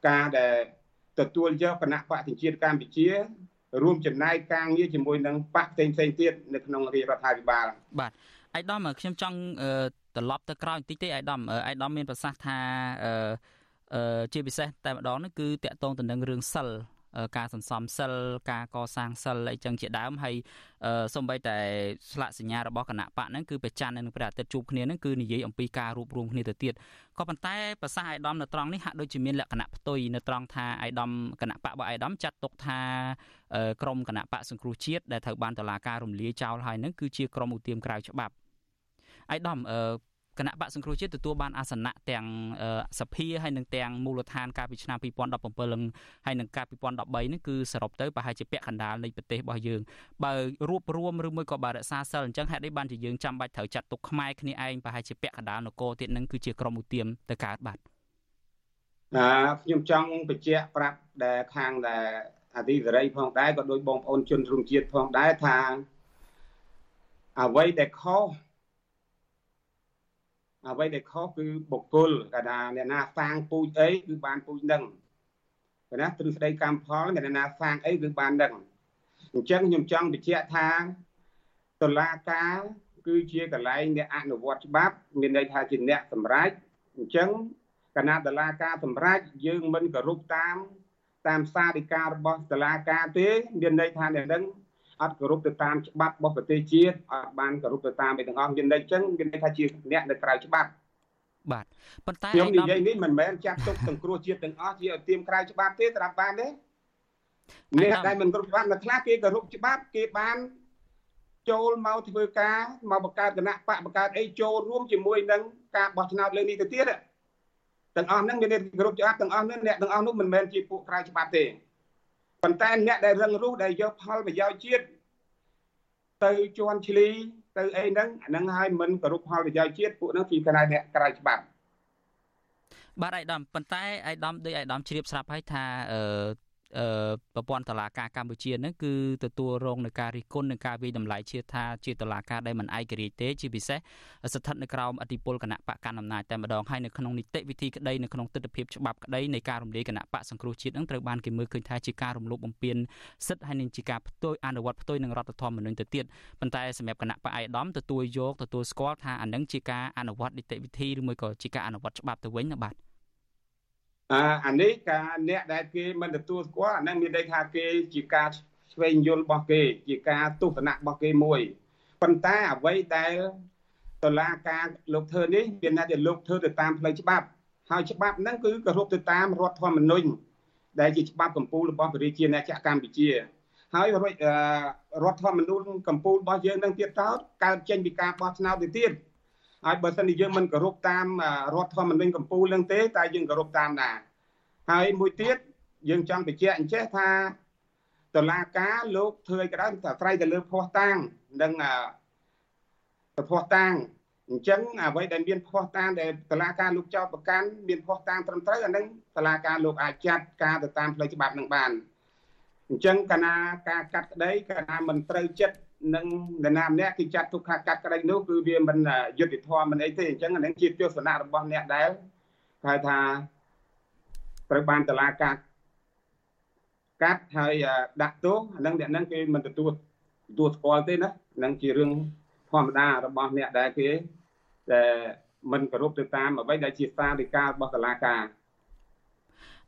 ការដែលទទួលយកគណៈបកប្រជាជាតិកម្ពុជារួមចំណែកការងារជាមួយនឹងបកផ្សេងផ្សេងទៀតនៅក្នុងរាជរដ្ឋាភិបាល
បាទអៃដាមខ្ញុំចង់ត្រឡប់ទៅក្រោយបន្តិចទេអៃដាមអៃដាមមានប្រសាសន៍ថាអឺជាពិសេសតែម្ដងនេះគឺតកតងទៅនឹងរឿងសិល ការសន្សំសិលការកសាងសិលអីចឹងជាដើមហើយសំបីតែស្លាកសញ្ញារបស់គណៈបកហ្នឹងគឺប្រច័ននឹងព្រះអាទិត្យជួបគ្នាហ្នឹងគឺនិយាយអំពីការរួបរวมគ្នាទៅទៀតក៏ប៉ុន្តែប្រសាសន៍អាយដាមនៅត្រង់នេះហាក់ដូចជាមានលក្ខណៈផ្ទុយនៅត្រង់ថាអាយដាមគណៈបករបស់អាយដាមចាត់ទុកថាក្រមគណៈបកសង្គ្រោះជាតិដែលត្រូវបានតឡាការរំលាយចោលហើយហ្នឹងគឺជាក្រមឧទាមក្រៅច្បាប់អាយដាម គណៈបកសង្គ្រោះជាតិទទួលបានអាសនៈទាំងសភាហើយនិងទាំងមូលដ្ឋានកាលពីឆ្នាំ2017ហើយនិងកាលពី2013នេះគឺសរុបទៅប្រហែលជាពាក់កណ្ដាលនៃប្រទេសរបស់យើងបើរួបរวมឬមួយក៏បើរក្សាសិលអញ្ចឹងហេតុអីបានជាយើងចាំបាច់ត្រូវចាត់ទុកខ្មែរគ្នាឯងប្រហែលជាពាក់កណ្ដាលនគរទៀតនឹងគឺជាក្រមឧទាមទៅកើតបាទ
ណាខ្ញុំចង់បញ្ជាក់ប្រាប់ដែលខាងដែលអធិសេរីផងដែរក៏ដោយបងប្អូនជនរួមជាតិផងដែរថាអ្វីដែលខុស អ្វីដែលខុសគឺបុគ្គលកាលណាអ្នកណាសាងពូជអីគឺបានពូជនឹងកាលណាទ្រឹស្ដីកម្មផលអ្នកណាសាងអីគឺបាននឹងអញ្ចឹងខ្ញុំចង់បញ្ជាក់ថាតុលាការគឺជាកន្លែងអ្នកអនុវត្តច្បាប់មានន័យថាជាអ្នកសម្រេចអញ្ចឹងគណៈតុលាការសម្រេចយើងមិនគោរពតាមតាមសាធិការរបស់តុលាការទេមានន័យថាអ្នកនឹង អត់គោរពទៅតាមច្បាប់របស់ប្រទេសជាតិអត់បានគោរពទៅតាមឯទាំងអស់មានន័យចឹងមានន័យថាជាអ្នកនៅក្រៅច្បាប់
បាទប៉ុន្តែ
ខ្ញុំនិយាយនេះមិនមែនចាត់ទុកទាំងគ្រោះជាតិទាំងអស់ជាអទៀមក្រៅច្បាប់ទេត្រាប់បានទេអ្នកដែលមិនគោរពច្បាប់នៅខ្លះគេគោរពច្បាប់គេបានចូលមកធ្វើការមកបង្កើតគណៈបកបង្កើតអីចូលរួមជាមួយនឹងការបោះឆ្នោតលើនេះទៅទៀតទាំងអស់ហ្នឹងមានគោរពច្បាប់ទាំងអស់ហ្នឹងអ្នកទាំងអស់នោះមិនមែនជាពួកក្រៅច្បាប់ទេ ប៉ុន្តែអ្នកដែលរឹងរូសដែលយកផលប្រយោជន៍ជាតិទៅជន់ឈ្លីទៅអីហ្នឹងអាហ្នឹងហើយមិនគោរពផលប្រយោជន៍ជាតិពួកហ្នឹងជាកណៅអ្នកក្រៅច្បាប់
បាទអាយដាមប៉ុន្តែអាយដាមដូចអាយដាមជ្រាបស្រាប់ហើយថាអឺ ប្រព័ន្ធតឡាការកម្ពុជានឹងគឺទទួលរងនឹងការរិះគន់និងការវិយតម្លៃជាថាជាតឡាការដែលមិនឯករាជ្យទេជាពិសេសស្ថិតនៅក្រោមអធិបុលគណៈបកកណ្ដាលអំណាចតែម្ដងហើយនៅក្នុងនីតិវិធីក្តីនៅក្នុងទស្សនវិជ្ជាច្បាប់ក្តីនៃការរំលាយគណៈបកសង្គ្រោះជាតិនឹងត្រូវបានគេមើលឃើញថាជាការរំលោភបំពានសិទ្ធិហើយនឹងជាការផ្ទុយអនុវត្តផ្ទុយនឹងរដ្ឋធម្មនុញ្ញទៅទៀតប៉ុន្តែសម្រាប់គណៈបកអៃដាមទទួលយកទទួលស្គាល់ថាអានឹងជាការអនុវត្តនីតិវិធីឬមួយក៏ជាការអនុវត្តច្បាប់ទៅវិញណាបាទ
អាអានេះការអ្នកដែលគេមិនទទួលស្គាល់អានឹងមានន័យថាគេជាការឆ្វេងយល់របស់គេ ជាការទស្សនៈរបស់គេមួយប៉ុន្តែអ្វីដែលតឡាការលោកធ្វើនេះមានន័យថាលោកធ្វើទៅតាមផ្លូវច្បាប់ហើយច្បាប់ហ្នឹងគឺគោរពទៅតាមរដ្ឋធម្មនុញ្ញដែលជាច្បាប់កម្ពុជារបស់ប្រជាណាចក្រកម្ពុជាហើយរដ្ឋធម្មនុញ្ញកម្ពុជារបស់យើងនឹងទៀតតោកើតចេញពីការបោះឆ្នោតទៅទៀត ហើយបើសិនជាយើងមិនគោរពតាមរដ្ឋធម្មនុញ្ញកម្ពុជានឹងទេតែយើងគោរពតាមណាហើយមួយទៀតយើងចង់បញ្ជាក់អញ្ចេះថាតឡាការលោកធ្វើឲ្យក្តៅតែត្រៃទៅលើភ័ស្តុតាងនិងភ័ស្តុតាងអញ្ចឹងអ្វីដែលមានភ័ស្តុតាងដែលតឡាការលោកចោតប្រកាន់មានភ័ស្តុតាងត្រឹមត្រូវអានឹងតឡាការលោកអាចចាត់ការទៅតាមផ្លូវច្បាប់នឹងបានអញ្ចឹងកាលណាការកាត់ក្តីកាលណាមិនត្រូវចិត្ត និងនរណាម្នាក់គឺចាត់ទុកថាកាត់ក្តីនោះគឺវាមិនយុត្តិធម៌មិនអីទេអញ្ចឹងអានឹងជាទស្សនៈរបស់អ្នកដែលហៅថាត្រូវបានតឡាការកាត់ហើយដាក់ទោសអានឹងអ្នកនឹងគេមិនទទួលទទួលស្គាល់ទេណានឹងជារឿងធម្មតារបស់អ្នកដែលគេដែលមិនគោរពទៅតាមអ្វីដែលជាសាធិការរបស់តឡាការ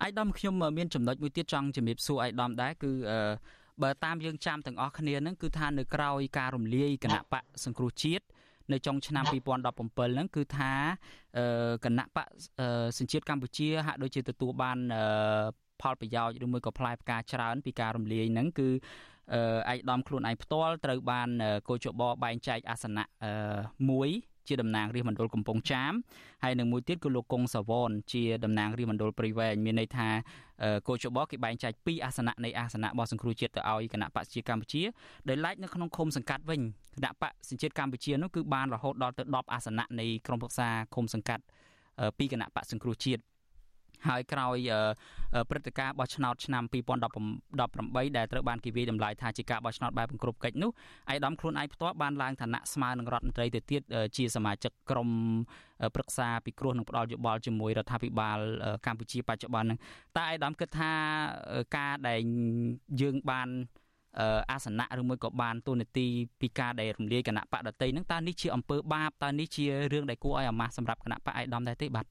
អាយដាមខ្ញុំមានចំណុចមួយទៀតចង់ជំរាបសួរអាយដាមដែរគឺ បើតាមយើងចាំទាំងអស់គ្នាហ្នឹងគឺថានៅក្រៅការរំលាយគណៈបកសង្គ្រោះជាតិនៅចុងឆ្នាំ2017ហ្នឹងគឺថាគណៈបកសញ្ជាតិកម្ពុជាហាក់ដូចជាទទួលបានផលប្រយោជន៍ឬមួយក៏ផ្លែផ្កាច្រើន ពីការរំលាយហ្នឹងគឺឯកឧត្តមខ្លួនឯងផ្ទាល់ត្រូវបានកោជបបែងចែកអាសនៈមួយ ជាតំណាងរាជមណ្ឌលកំពង់ចាមហើយនឹងមួយទៀតគឺលោកកុងសាវនជាតំណាងរាជមណ្ឌលព្រៃវែងមានន័យថាកោជបគេបែងចែកពីអាសនៈនៃអាសនៈរបស់សង្គ្រោះជាតិទៅឲ្យគណៈបកប្រជាកម្ពុជាដោយឡែកនៅក្នុងឃុំសង្កាត់វិញគណៈបកសញ្ជាតិកម្ពុជានោះគឺបានរហូតដល់ទៅ10អាសនៈនៃក្រុមប្រឹក្សាឃុំសង្កាត់ពីគណៈបកសង្គ្រោះជាតិ ហើយក្រោយព្រឹត្តិការណ៍បោះឆ្នោតឆ្នាំ2018ដែលត្រូវបានគេវាយតម្លៃថាជាការបោះឆ្នោតបែបគ្រប់កិច្ចនោះឯកឧត្តមខ្លួនឯងផ្ទាល់បានឡើងឋានៈស្មើនឹងរដ្ឋមន្ត្រីទៅទៀតជាសមាជិកក្រុមប្រឹក្សាពិគ្រោះនិងផ្ដល់យោបល់ជាមួយរដ្ឋាភិបាលកម្ពុជាបច្ចុប្បន្នហ្នឹងតើឯកឧត្តមគិតថាការដែលយើងបានអាសនៈឬមួយក៏បានទូនាទីពីការដែលរំលាយគណៈបកដតីហ្នឹងតើនេះជាអំពើបាបតើនេះជារឿងដែលគួរឲ្យអាម៉ាស់សម្រាប់គណៈបកឯកឧត្តមដែរទេបាទ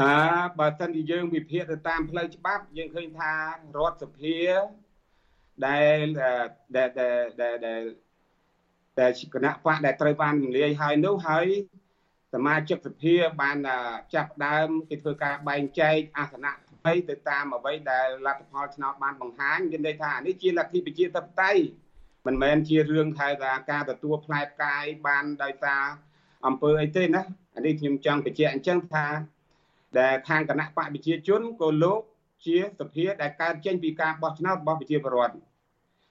អើបើសិនជាយើងវិភាគទៅតាមផ្លូវច្បាប់យើងឃើញថារដ្ឋសភាដែលដែលដែលដែលដែលគណៈបកដែលត្រូវបានរំលាយហើយនោះហើយសមាជិកសភាបានចាប់ដើមគេធ្វើការបែងចែកអាសនៈថ្មីទៅតាមអ្វីដែលលទ្ធផលឆ្នោតបានបង្ហាញមានន័យថានេះជាលទ្ធិប្រជាធិបតេយ្យមិនមែនជារឿងថាការទទួលផ្លែផ្កាយបានដោយសារអង្គើអីទេណាអានេះខ្ញុំចង់បញ្ជាក់អញ្ចឹងថា ដែលខាងគណៈបកប្រជាជនក៏លោកជាសភាដែលកើតចេញពីការបោះឆ្នោតរបស់ប្រជាពលរដ្ឋ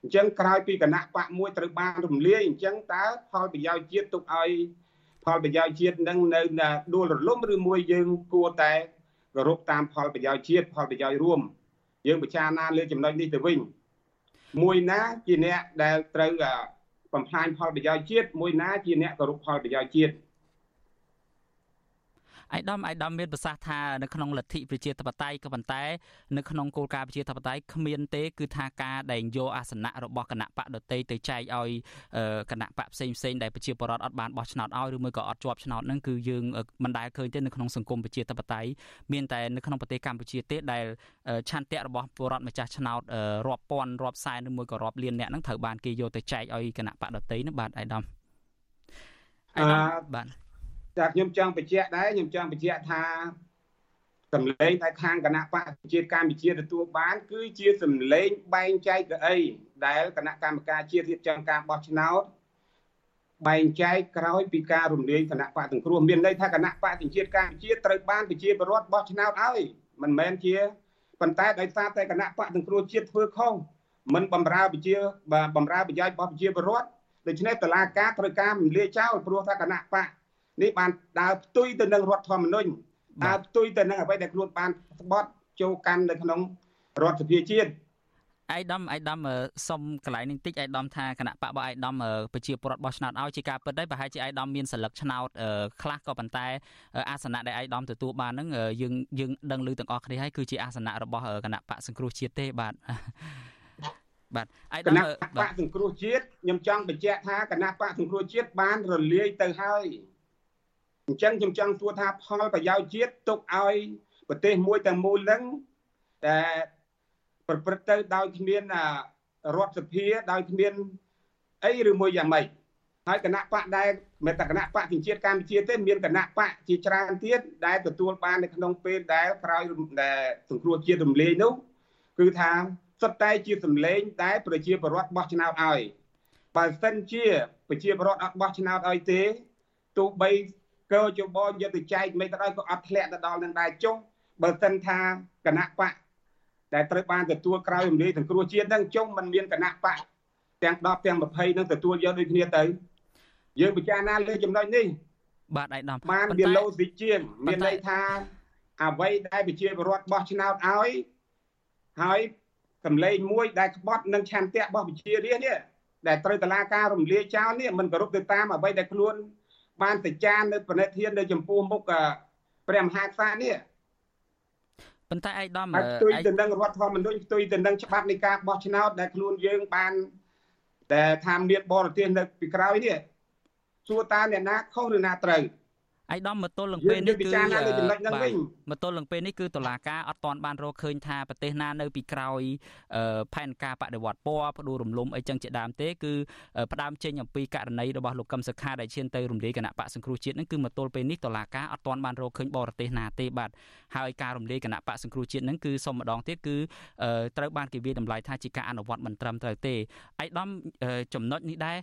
អញ្ចឹងក្រោយពីគណៈបកមួយត្រូវបានរំលាយអញ្ចឹងតើផលប្រយោជន៍ជាតិទុកឲ្យផលប្រយោជន៍ជាតិនឹងនៅដួលរលំឬមួយយើងគួរតែគោរពតាមផលប្រយោជន៍ជាតិផលប្រយោជន៍រួមយើងពិចារណាលើចំណុចនេះទៅវិញមួយណាជាអ្នកដែលត្រូវបំផ្លាញផលប្រយោជន៍ជាតិមួយណាជាអ្នកគោរពផលប្រយោជន៍ជាតិ
ឯកឧត្តមឯកឧត្តមមានប្រសាសន៍ថានៅក្នុងលទ្ធិប្រជាធិបតេយ្យក៏ប៉ុន្តែនៅក្នុងគោលការណ៍ប្រជាធិបតេយ្យគ្មានទេគឺថាការដែលយកអាសនៈរបស់គណៈបកដតីទៅចែកឲ្យគណៈបកផ្សេងផ្សេងដែលប្រជាពលរដ្ឋអត់បានបោះឆ្នោតឲ្យឬមួយក៏អត់ជាប់ឆ្នោតហ្នឹងគឺយើងមិនដែលឃើញទេនៅក្នុងសង្គមប្រជាធិបតេយ្យមានតែនៅក្នុងប្រទេសកម្ពុជាទេដែលឆន្ទៈរបស់ពលរដ្ឋម្ចាស់ឆ្នោតរាប់ពាន់រាប់សែនឬមួយក៏រាប់លានអ្នកហ្នឹងត្រូវបានគេយកទៅចែកឲ្យគណៈបកដតីហ្នឹងបាទឯកឧត្តម
ឯកឧត្តមបាទ តែខ្ញុំចង់បញ្ជាក់ដែរខ្ញុំចង់បញ្ជាក់ថាសម្លេងដែលខាងគណៈបកជាតិកម្ពុជាទទួលបាន គឺជាសម្លេងបែងចែកកៅអីដែលគណៈកម្មការជាតិរៀបចំការបោះឆ្នោតបែងចែកក្រោយពីការរំលាយគណៈបកទាំងគ្រោះមានន័យថាគណៈបកជាតិកម្ពុជាត្រូវបានប្រជាពលរដ្ឋបោះឆ្នោតឲ្យមិនមែនជាប៉ុន្តែដោយសារតែគណៈបកទាំងគ្រោះជាតិធ្វើខុសមិនបំរើប្រជាបំរើប្រយោជន៍របស់ប្រជាពលរដ្ឋដូច្នេះតឡាការត្រូវការរំលាយចោលព្រោះថាគណៈបក នេះបានដើរផ្ទុយទៅនឹងរដ្ឋធម្មនុញ្ញដើរផ្ទុយទៅនឹងអ្វីដែលខ្លួនបានស្បត់ចូលកាន់នៅក្នុងរដ្ឋសភាជាតិ
ឯកឧត្តមឯកឧត្តមសុំកន្លែងនេះតិចឯកឧត្តមថាគណៈបករបស់ឯកឧត្តមប្រជាពលរដ្ឋបោះឆ្នោតឲ្យជាការពិតដែរប្រហែលជាឯកឧត្តមមានសិលឹកឆ្នោតខ្លះក៏ប៉ុន្តែអាសនៈដែលឯកឧត្តមទទួលបានហ្នឹងយើងយើងដឹងឮទាំងអស់គ្នាហើយគឺជាអាសនៈរបស់គណៈបកសង្គ្រោះជាតិទេបាទបាទ
ឯកឧត្តមគណៈបកសង្គ្រោះជាតិខ្ញុំចង់បញ្ជាក់ថាគណៈបកសង្គ្រោះជាតិបានរលាយទៅហើយ អញ្ចឹងខ្ញុំចង់សួរថាផលប្រយោជន៍ជាតិទុកឲ្យប្រទេសមួយទាំងមូលហ្នឹងដែលប្រព្រឹត្តទៅដោយគ្មានរដ្ឋសភាដោយគ្មានអីឬមួយយ៉ាងម៉េចហើយគណៈបកដែលមិនតែគណៈបកជាតិកម្ពុជាទេមានគណៈបកជាច្រើនទៀតដែលទទួលបាននៅក្នុងពេលដែលក្រោយដែលសង្គ្រោះជាតិរំលាយនោះគឺថាសុទ្ធតែជាសម្លេងដែលប្រជាពលរដ្ឋបោះឆ្នោតឲ្យបើសិនជាប្រជាពលរដ្ឋអត់បោះឆ្នោតឲ្យទេទោះបី កោជបយកទៅចែកមិនក៏ដោយក៏អត់ធ្លាក់ទៅដល់នឹងដែរចុះបើសិនថាគណៈបកដែលត្រូវបានទទួលក្រោយរំលាយសង្គ្រោះជាតិហ្នឹងចុះมันមានគណៈបកទាំង10ទាំង20នឹងទទួលយកដូចគ្នាទៅយើងពិចារណាលើចំណុចនេះ
បាទឯកឧត្តម
បានវាលោស៊ីជាងមានន័យថាអ្វីដែលប្រជាពលរដ្ឋបោះឆ្នោតឲ្យហើយកម្លែងមួយដែលក្បត់នឹងឆន្ទៈរបស់ប្រជារាស្ត្រនេះដែលត្រូវតឡាការរំលាយចោលនេះមិនគោរពទៅតាមអ្វីដែលខ្លួន បានសច្ចាននៅប្រណិធាននៅចំពោះមុខព្រះមហាក្សត្រនេះ
ប៉ុន្តែឯកឧត្តម
ផ្ទុយទៅនឹងរដ្ឋធម្មនុញ្ញផ្ទុយទៅនឹងច្បាប់នៃការបោះឆ្នោតដែលខ្លួនយើងបានតែថាមានបរទេសនៅពីក្រោយនេះសួរតើអ្នកណាខុសឬណាត្រូវ
អាយដាមមកទល់នឹងពេលនេះគឺ
បាទ
មកទល់នឹងពេលនេះគឺតឡាការអត់ទាន់បានរកឃើញថាប្រទេសណានៅពីក្រោយផែនការបដិវត្តពណ៌ផ្ដួលរំលំអីចឹងជាដើមទេគឺផ្ដើមចេញអំពីករណីរបស់លោកកឹមសុខាដែលឈានទៅរំលាយគណៈបកសង្គ្រោះជាតិនឹងគឺមកទល់ពេលនេះតឡាការអត់ទាន់បានរកឃើញបរទេសណាទេបាទហើយការរំលាយគណៈបកសង្គ្រោះជាតិនឹងគឺសុំម្ដងទៀតគឺត្រូវបានគេវាតម្លៃថាជាការអនុវត្តមិនត្រឹមត្រូវទេឯកឧត្តមចំណុចនេះដែរ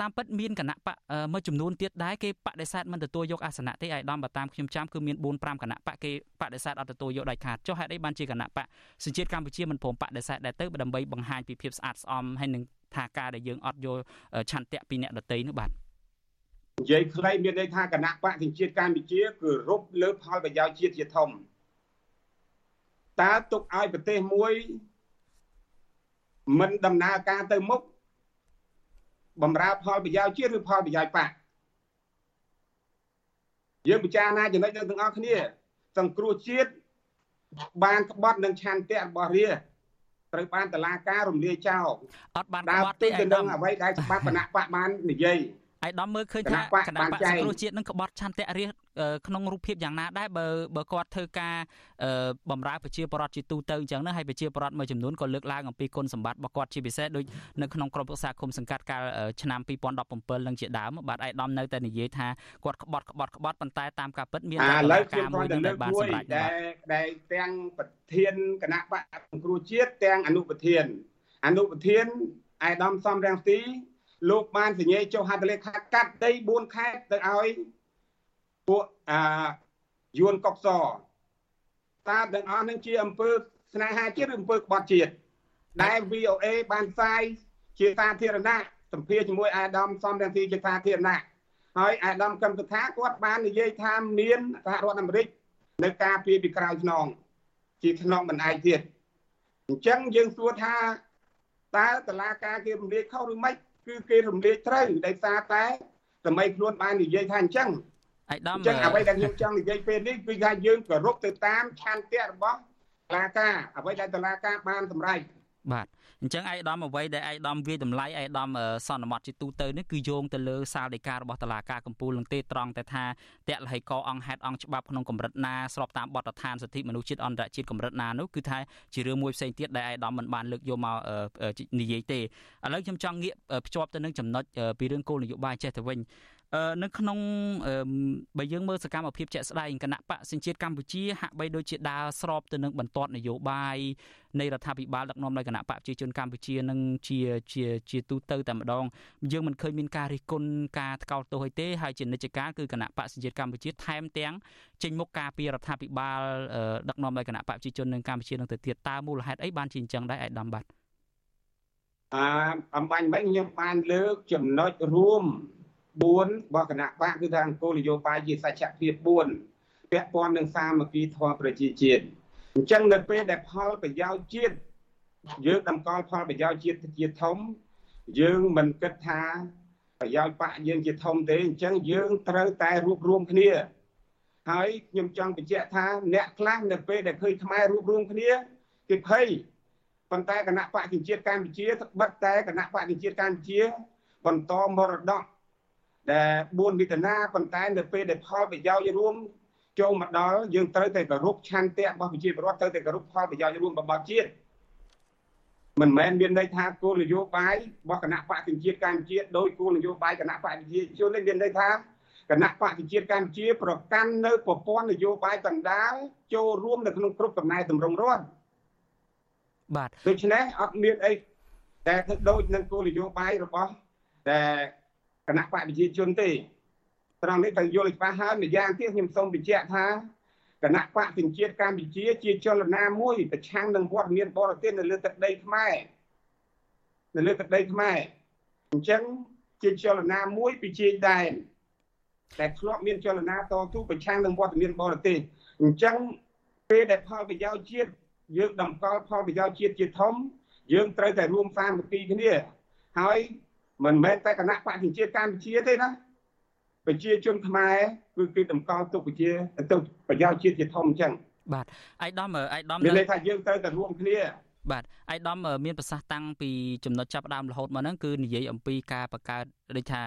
តាមពិតមានគណៈបកមួយចំនួនទៀតដែរគេបដិសេធមិនទទួលយកអាសនៈទេឯកឧត្តមបើតាមខ្ញុំចាំគឺមាន4 5គណៈបកគេបដិសេធអត់ទទួលយកដាច់ខាតចុះហេតុអីបានជាគណៈបកសញ្ជាតិកម្ពុជាមិនព្រមបដិសេធដែរទៅដើម្បីបង្ហាញពីភាពស្អាតស្អំហើយនឹងថាការដែលយើងអត់យកឆន្ទៈពីអ្នកដតីនោះបាទ
និយាយខ្លីមានន័យថាគណៈបកសញ្ជាតិកម្ពុជាគឺរົບលើផលប្រយោជន៍ជាតិជាធំតើទុកឲ្យប្រទេសមួយមិនដំណើរការទៅមុខ បំរើផលប្រយោជន៍ជាតិឬផលប្រយោជន៍បកយើងពិចារណាចំណុចទាំងអស់គ្នាសង្គ្រោះជាតិបានក្បត់នឹងឆន្ទៈរបស់រាត្រូវបានតឡាការរំលាយចោល
អត់បានក្បត់ទេ
ឯកឧត្តមអ្វីដែលច្បាប់គណៈបកបាននិយាយ
ឯកឧត្តមមើលឃើញថាគណៈបកសង្គ្រោះជាតិនឹងក្បត់ឆន្ទៈរាជក្នុងរូបភាពយ៉ាងណាដែរបើបើគាត់ធ្វើការបំរើប្រជាពលរដ្ឋជាទូទៅអញ្ចឹងណាហើយប្រជាពលរដ្ឋមួយចំនួនក៏លើកឡើងអំពីគុណសម្បត្តិរបស់គាត់ជាពិសេសដូចនៅក្នុងក្រុមប្រឹក្សាគុំសង្កាត់កាលឆ្នាំ2017នឹងជាដើមបាទឯកឧត្តមនៅតែនិយាយថាគាត់ក្បត់ក្បត់ក្បត់ប៉ុន្តែតាមការពិតមាន
តែឥឡូវខ្ញុំគ្រាន់តែលើកមួយដែលដែលទាំងប្រធានគណៈបកសង្គ្រោះជាតិទាំងអនុប្រធានអនុប្រធានឯកឧត្តមសំរងទី លោកបានសញ្ញេចុះហត្ថលេខាកាត់ដី4ខេត្តទៅឲ្យពួកអាយួនកុកសតាទាំងអស់នឹងជាអំពើស្នេហាជាតិឬអំពើក្បត់ជាតិដែល VOA បានផ្សាយជាសាធារណៈសម្ភារជាមួយអាដាមសំរងទីជាសាធារណៈហើយអាដាមកឹមសុខាគាត់បាននិយាយថាមានសហរដ្ឋអាមេរិកនៅការពីពីក្រៅខ្នងជាខ្នងបណ្ដាយទៀតអញ្ចឹងយើងសួរថាតើតឡាការគេរំលាយខុសឬមិន គឺគេរំលាយត្រូវដោយសារតែសម័យខ្លួនបាននិយាយថាអញ្ចឹង
ឯកឧត្តមអ
ញ្ចឹងអ្វីដែលខ្ញុំចង់និយាយពេលនេះគឺថាយើងគោរពទៅតាមឆន្ទៈរបស់តុលាការអ្វីដែលតុលាការបានសម្រេច
បាទ អញ្ចឹងឯកឧត្តមអ្វីដែលឯកឧត្តមវាតម្លៃឯកឧត្តមសន្មតជាទូទៅនេះគឺយោងទៅលើសាលដីការបស់តុលាការកំពូលនឹងទេត្រង់តែថាតលហិកអង្គហេតុអង្គច្បាប់ក្នុងកម្រិតណាស្របតាមបទដ្ឋានសិទ្ធិមនុស្សជាតិអន្តរជាតិកម្រិតណានោះគឺថាជារឿងមួយផ្សេងទៀតដែលឯកឧត្តមមិនបានលើកយកមកនិយាយទេឥឡូវខ្ញុំចង់ងាកភ្ជាប់ទៅនឹងចំណុចពីរឿងគោលនយោបាយចេះទៅវិញ នៅក្នុងបើយើងមើលសកម្មភាពជាក់ស្ដែងគណៈបកសញ្ជាតិកម្ពុជាហាក់បីដូចជាដើរស្របទៅនឹងបន្ទាត់នយោបាយនៃរដ្ឋាភិបាលដឹកនាំដោយគណៈបកប្រជាជនកម្ពុជានឹងជាជាជាទូទៅតែម្ដងយើងមិនឃើញមានការរិះគន់ការថ្កោលទោសអីទេហើយជានិច្ចកាលគឺគណៈបកសញ្ជាតិកម្ពុជាថែមទាំងចេញមុខការពីរដ្ឋាភិបាលដឹកនាំដោយគណៈបកប្រជាជននៅកម្ពុជានឹងទៅទៀតតើមូលហេតុអីបានជាអញ្ចឹងដែរឯកឧត្តមបាទ
អឺអំបញ្ញមិញខ្ញុំបានលើកចំណុចរួម 4របស់គណៈបកគឺថាអង្គនយោបាយជាសច្ចភាព4ពាក់ព័ន្ធនឹងសាមគ្គីធម៌ប្រជាជាតិអញ្ចឹងនៅពេលដែលផលប្រយោជន៍ជាតិយើងតម្កល់ផលប្រយោជន៍ជាតិជាធំយើងមិនគិតថាប្រយោជន៍បកយើងជាធំទេអញ្ចឹងយើងត្រូវតែរួបរวมគ្នាហើយខ្ញុំចង់បញ្ជាក់ថាអ្នកខ្លះនៅពេលដែលឃើញខ្មែររួបរวมគ្នាគេភ័យប៉ុន្តែគណៈបកជាតិកម្ពុជាបិទតែគណៈបកជាតិកម្ពុជាបន្តមរតក ដែល4មិថុនាប៉ុន្តែនៅពេលដែលផលប្រយោជន៍រួមចូលមកដល់យើងត្រូវតែគោរពឆន្ទៈរបស់ប្រជាពលរដ្ឋត្រូវតែគោរពផលប្រយោជន៍រួមរបស់ជាតិមិនមែនមានន័យថាគោលនយោបាយរបស់គណៈបកប្រជាជាតិកម្ពុជាដោយគោលនយោបាយគណៈបកប្រជាជននេះមានន័យថាគណៈបកប្រជាជាតិកម្ពុជាប្រកាន់នៅប្រព័ន្ធនយោបាយកណ្ដាលចូលរួមនៅក្នុងគ្រប់កំណែតម្រង់រដ្ឋ
បាទ
ដូច្នេះអត់មានអីតែធ្វើដូចនឹងគោលនយោបាយរបស់តែ គណៈបកប្រជាជនទេត្រង់នេះត្រូវយល់ឲ្យច្បាស់ហើយម្យ៉ាងទៀតខ្ញុំសូមបញ្ជាក់ថាគណៈបកសញ្ជាតិកម្ពុជាជាចលនាមួយប្រឆាំងនឹងវត្តមានបរទេសនៅលើទឹកដីខ្មែរនៅលើទឹកដីខ្មែរអញ្ចឹងជាចលនាមួយពីជាដែនតែធ្លាប់មានចលនាតស៊ូប្រឆាំងនឹងវត្តមានបរទេសអញ្ចឹងពេលដែលផលប្រយោជន៍ជាតិយើងតម្កល់ផលប្រយោជន៍ជាតិជាធំយើងត្រូវតែរួមសាមគ្គីគ្នាហើយ មិនមែនតែគណៈបកជាតិកម្ពុជាទេណាប្រជាជនខ្មែរគឺគេតម្កល់ទុកប្រជាទុកប្រយោជន៍ជាតិជាធំអញ្ចឹង
បាទឯកឧត្តមឯកឧត្តម
មានន័យថាយើងត្រូវតែរួមគ្នា
បាទអាយដាមមានប្រសាសន៍តាំងពីចំណុចចាប់ផ្ដើមរហូតមកហ្នឹងគឺនិយាយអំពីការបង្កើតដូចថា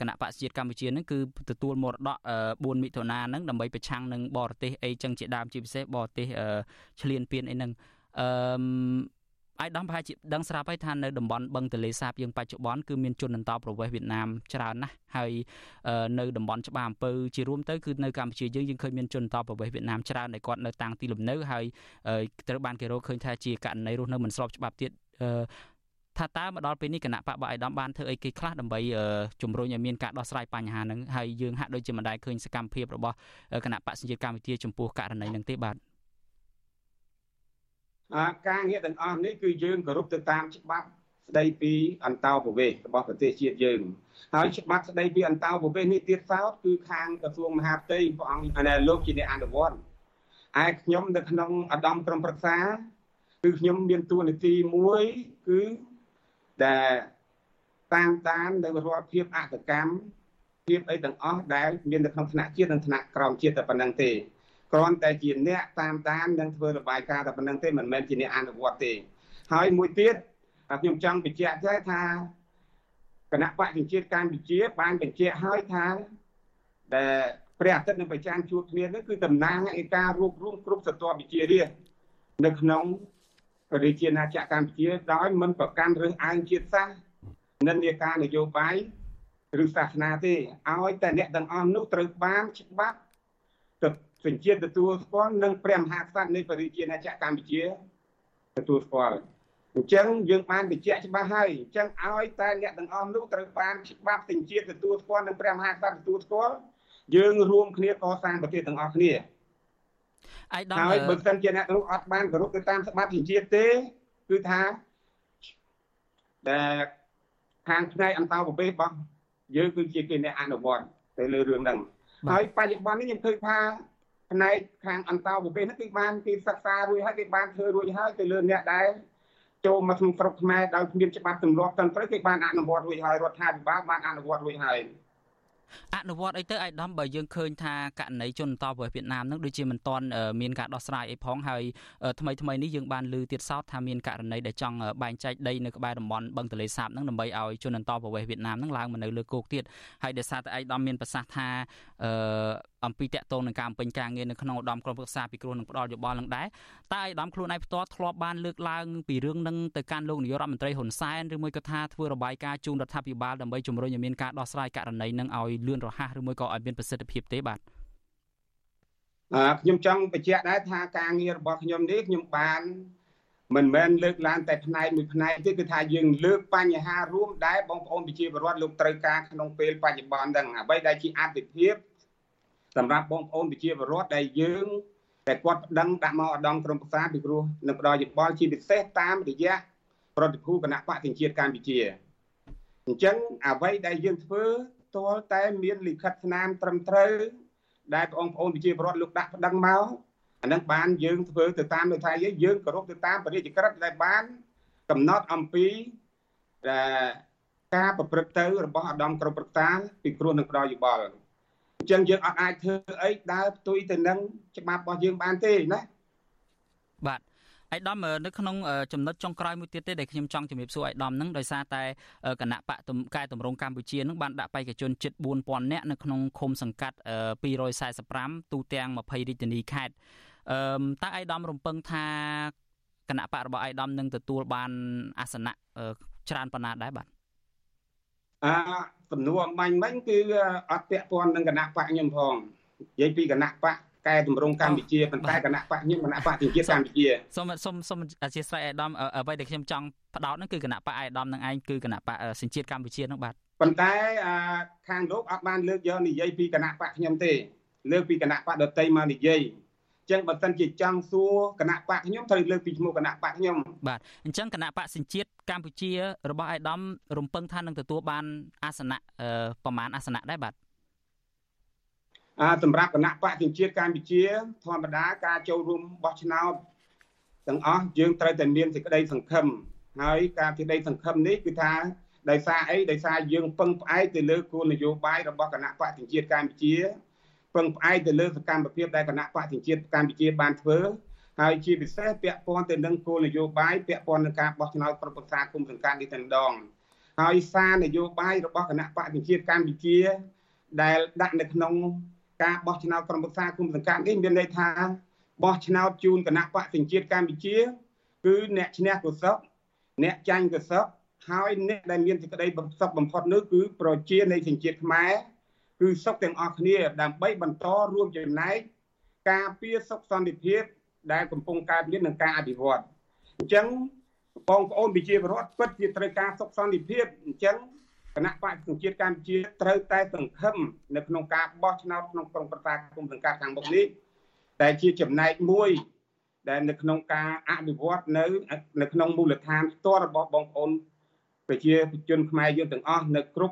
គណៈបកជាតិកម្ពុជាហ្នឹងគឺទទួលមរតក4មិថុនាហ្នឹងដើម្បីប្រឆាំងនឹងបរទេសអីចឹងជាដើមជាពិសេសបរទេសឈ្លានពានអីហ្នឹងអឺ អាយដាមប្រហែលជាដឹងស្រាប់ហើយថានៅតំបន់បឹងទលេសាបយើងបច្ចុប្បន្នគឺមានជនអន្តោប្រវេសន៍វៀតណាមច្រើនណាស់ហើយនៅតំបន់ច្បារអំពើជារួមទៅគឺនៅកម្ពុជាយើងយើងឃើញមានជនអន្តោប្រវេសន៍វៀតណាមច្រើនដែលគាត់នៅតាំងទីលំនៅហើយត្រូវបានគេរកឃើញថាជាករណីរស់នៅមិនស្របច្បាប់ទៀតថាតើមកដល់ពេលនេះគណៈបកបអាយដាមបានធ្វើអីគេខ្លះដើម្បីជំរុញឲ្យមានការដោះស្រាយបញ្ហាហ្នឹងហើយយើងហាក់ដូចជាមិនដែលឃើញសកម្មភាពរបស់គណៈបកសញ្ជាតិកម្ពុជាចំពោះករណីហ្នឹងទេបាទ
ការងារទាំងអស់នេះគឺយើងគោរពទៅតាមច្បាប់ស្ដីពីអន្តោប្រវេសន៍របស់ប្រទេសជាតិយើងហើយច្បាប់ស្ដីពីអន្តោប្រវេសន៍នេះទៀតសោតគឺខាងក្រសួងមហាផ្ទៃព្រះអង្គអាលោកជាអ្នកអនុវត្តឯខ្ញុំនៅក្នុងឧត្តមក្រុមប្រឹក្សា គឺខ្ញុំមានតួនាទីមួយគឺដែលតាមដាននៅរាល់ភាពអកកម្មភាពអីទាំងអស់ដែលមាននៅក្នុងថ្នាក់ជាតិនិងថ្នាក់ក្រោមជាតិតែប៉ុណ្្នឹងទេ គ្រាន់តែជាអ្នកតាមដាននិងធ្វើរបាយការណ៍តែប៉ុណ្្នឹងទេមិនមែនជាអ្នកអនុវត្តទេហើយមួយទៀតខ្ញុំចង់បញ្ជាក់ទេថាគណៈបកប្រជាជាតិកម្ពុជាបានបញ្ជាក់ហើយថាដែលព្រះអាទិត្យនិងប្រចាំជួបគ្នានេះគឺតំណាងឯការរួបរวมគ្រប់សតវវិជារានៅក្នុងរាជាណាចក្រកម្ពុជាដោយមិនប្រកាន់រឿងអើងជាតិសាសន៍និន្នាការនយោបាយឬសាសនាទេឲ្យតែអ្នកទាំងអស់នោះត្រូវបានច្បាប់ទៅ សញ្ជាតិទទួលស្គាល់និងព្រះមហាក្សត្រនៃប្រជាណាចក្រកម្ពុជាទទួលស្គាល់អញ្ចឹងយើងបានបញ្ជាក់ច្បាស់ហើយអញ្ចឹងឲ្យតែអ្នកទាំងអស់នោះត្រូវបានច្បាប់សញ្ជាតិទទួលស្គាល់និងព្រះមហាក្សត្រទទួលស្គាល់យើងរួមគ្នាកសាងប្រទេសទាំងអស់គ្នា
អាយដាម
ហើយបើមិនជាអ្នកនោះអត់បានគោរពទៅតាមច្បាប់សញ្ជាតិទេគឺថាដែលខាងផ្នែកអន្តោប្រវេសន៍របស់យើងគឺជាគេអ្នកអនុវត្តទៅលើរឿងហ្នឹងហើយបច្ចុប្បន្ននេះខ្ញុំឃើញថា ផ្នែកខាងអន្តោប្រវេសន៍ហ្នឹងគឺបានគេសិក្សារួចហើយគេបានធ្វើរួចហើយទៅលើអ្នកដែលចូលមកក្នុងស្រុកខ្មែរដោយគ្មានច្បាប់ទម្លាប់ត្រឹមត្រូវគេបានអនុវត្តរួចហើយរដ្ឋាភិបាលបានអនុវត្តរួចហើយ
អនុវត្តអីទៅអាយដាមបើយើងឃើញថាករណីជនតបវៀតណាមនឹងដូចជាមិនទាន់មានការដោះស្រាយអីផងហើយថ្មីថ្មីនេះយើងបានឮទៀតសោតថាមានករណីដែលចង់បែងចែកដីនៅក្បែរតំបន់បឹងទន្លេសាបនឹងដើម្បីឲ្យជនតបវៀតណាមនឹងឡើងមកនៅលើគោកទៀតហើយដោយសារតែអាយដាមមានប្រសាសន៍ថាអឺអំពីតកតងនឹងការបំពេញការងារនៅក្នុងឧត្តមក្រុមប្រឹក្សាពិគ្រោះនឹងផ្ដល់យោបល់នឹងដែរតើអាយដាមខ្លួនឯងផ្ទាល់ធ្លាប់បានលើកឡើងពីរឿងនឹងទៅកាន់លោកនាយករដ្ឋមន្ត្រីហ៊ុនសែនឬមួយក៏ថាធ្វើរបាយការណ៍ជូនរដ្ឋាភិបាលដើម្បីជំរុញឲ្យមានការដោះស្រាយករណីនឹងឲ្យលឿនរហ័សឬមួយក៏ឲ្យមានប្រសិទ្ធភាពទេបាទ
អឺខ្ញុំចង់បញ្ជាក់ដែរថាការងាររបស់ខ្ញុំនេះខ្ញុំបានមិនមែនលើកឡើងតែផ្នែកមួយផ្នែកទេគឺថាយើងលើកបញ្ហារួមដែលបងប្អូនប្រជាពលរដ្ឋលោកត្រូវការក្នុងពេលបច្ចុប្បន្នហ្នឹងអ្វីដែលជាអតិភិបសម្រាប់បងប្អូនប្រជាពលរដ្ឋដែលយើងតែគាត់ប្តឹងដាក់មកឧត្តមក្រុមប្រឹក្សាពីព្រោះនឹងផ្ដល់យោបល់ជាពិសេសតាមរយៈប្រតិភូគណៈបកទាំងជាតិកម្ពុជាអញ្ចឹងអ្វីដែលយើងធ្វើ ទាល់តែមានលិខិតស្នាមត្រឹមត្រូវដែលបងប្អូនប្រជាពលរដ្ឋលោកដាក់ប្តឹងមកអានឹងបានយើងធ្វើទៅតាមនៅថាយើងគោរពទៅតាមបរិយាក្រិតដែលបាន កំណត់អំពីការប្រព្រឹត្តទៅរបស់អាដាមក្រុមប្រឹក្សាពីគ្រោះនឹងផ្ដល់យោបល់អញ្ចឹងយើងអត់អាចធ្វើអីដើរផ្ទុយទៅនឹងច្បាប់របស់យើងបានទេណា
បាទ អៃដាមនៅក្នុងចំណុចចុងក្រោយមួយទៀតទេដែលខ្ញុំចង់ជំរាបសួរអៃដាមនឹងដោយសារតែគណៈបកកែតម្រង់កម្ពុជានឹងបានដាក់បេក្ខជនជិត4000នាក់នៅក្នុងឃុំសង្កាត់245ទូទាំង20រាជធានីខេត្តអឺតើអៃដាមរំពឹងថាគណៈបករបស់អៃដាមនឹងទទួលបានអាសនៈច្រើនប៉ុណ្ណាដែរបាទ
អាសំណួរអំបញ្ញមិញគឺអត់ពាក់ព័ន្ធនឹងគណៈបកខ្ញុំផងនិយាយពីគណៈបក កែតម្រង់កម្ពុជាប៉ុន្តែគណៈបកខ្ញុំគណៈបកជាកម្ពុជា
សូមសូមសូមអធិស្ឋានអាដាមអ្វីដែលខ្ញុំចង់ផ្ដោតហ្នឹងគឺគណៈបកអាដាមនឹងឯងគឺគណៈបកសញ្ជាតិកម្ពុជាហ្នឹងបាទ
ប៉ុន្តែខាងលោកអត់បានលើកយកនិយាយពីគណៈបកខ្ញុំទេលើកពីគណៈបកដតីមកនិយាយចឹងបើសិនជាចង់សួរគណៈបកខ្ញុំត្រូវលើកពីឈ្មោះគណៈបកខ្ញុំ
បាទអញ្ចឹងគណៈបកសញ្ជាតិកម្ពុជារបស់អាយដាមរំពឹងថានឹងទទួលបានអាសនៈប្រមាណអាសនៈដែរបាទ
អា សម្រាប់គណៈបកសញ្ជាតិកម្ពុជាធម្មតាការចូលរួមបោះឆ្នោតទាំងអស់យើងត្រូវតែមានសេចក្តីសង្ឃឹមហើយការសេចក្តីសង្ឃឹមនេះគឺថាដោយសារអីដោយសារយើងពឹងផ្អែកទៅលើគោលនយោបាយរបស់គណៈបកសញ្ជាតិកម្ពុជាពឹងផ្អែកទៅលើសកម្មភាពដែលគណៈបកប្រជាជាតិកម្ពុជាបានធ្វើហើយជាពិសេសពាក់ព័ន្ធទៅនឹងគោលនយោបាយពាក់ព័ន្ធនឹងការបោះឆ្នោតប្រពន្ធសាគុំសង្កាត់នេះតែម្ដងហើយសារនយោបាយរបស់គណៈបកប្រជាជាតិកម្ពុជាដែលដាក់នៅក្នុង ការបោះឆ្នោតក្រុមប្រឹក្សាគុំសង្កាត់នេះមានន័យថាបោះឆ្នោតជូនគណៈបកប្រជាជាតិកម្ពុជា គឺអ្នកឈ្នះក៏សក់អ្នកចាញ់ក៏សក់ហើយអ្នកដែលមានសេចក្តីបំសុខបំផុតនោះគឺប្រជានៃសញ្ជាតិខ្មែរគឺសុខទាំងអស់គ្នា ដើម្បីបន្តរួមចំណែកការពារសុខសន្តិភាពដែលកំពុងកើតមាននឹងការអភិវឌ្ឍអញ្ចឹងបងប្អូនប្រជាពលរដ្ឋពិតជាត្រូវការសុខសន្តិភាពអញ្ចឹង គណៈបកសង្ជាតិកម្ពុជាត្រូវតែសង្ឃឹមនៅក្នុងការបោះឆ្នោតក្នុងក្រុងប្រតាគុំសង្កាត់ខាងមុខនេះតែជាចំណែកមួយដែលនៅក្នុងការអភិវឌ្ឍនៅនៅក្នុងមូលដ្ឋានផ្ទាល់របស់បងប្អូនប្រជាជនខ្មែរយើងទាំងអស់នៅគ្រប់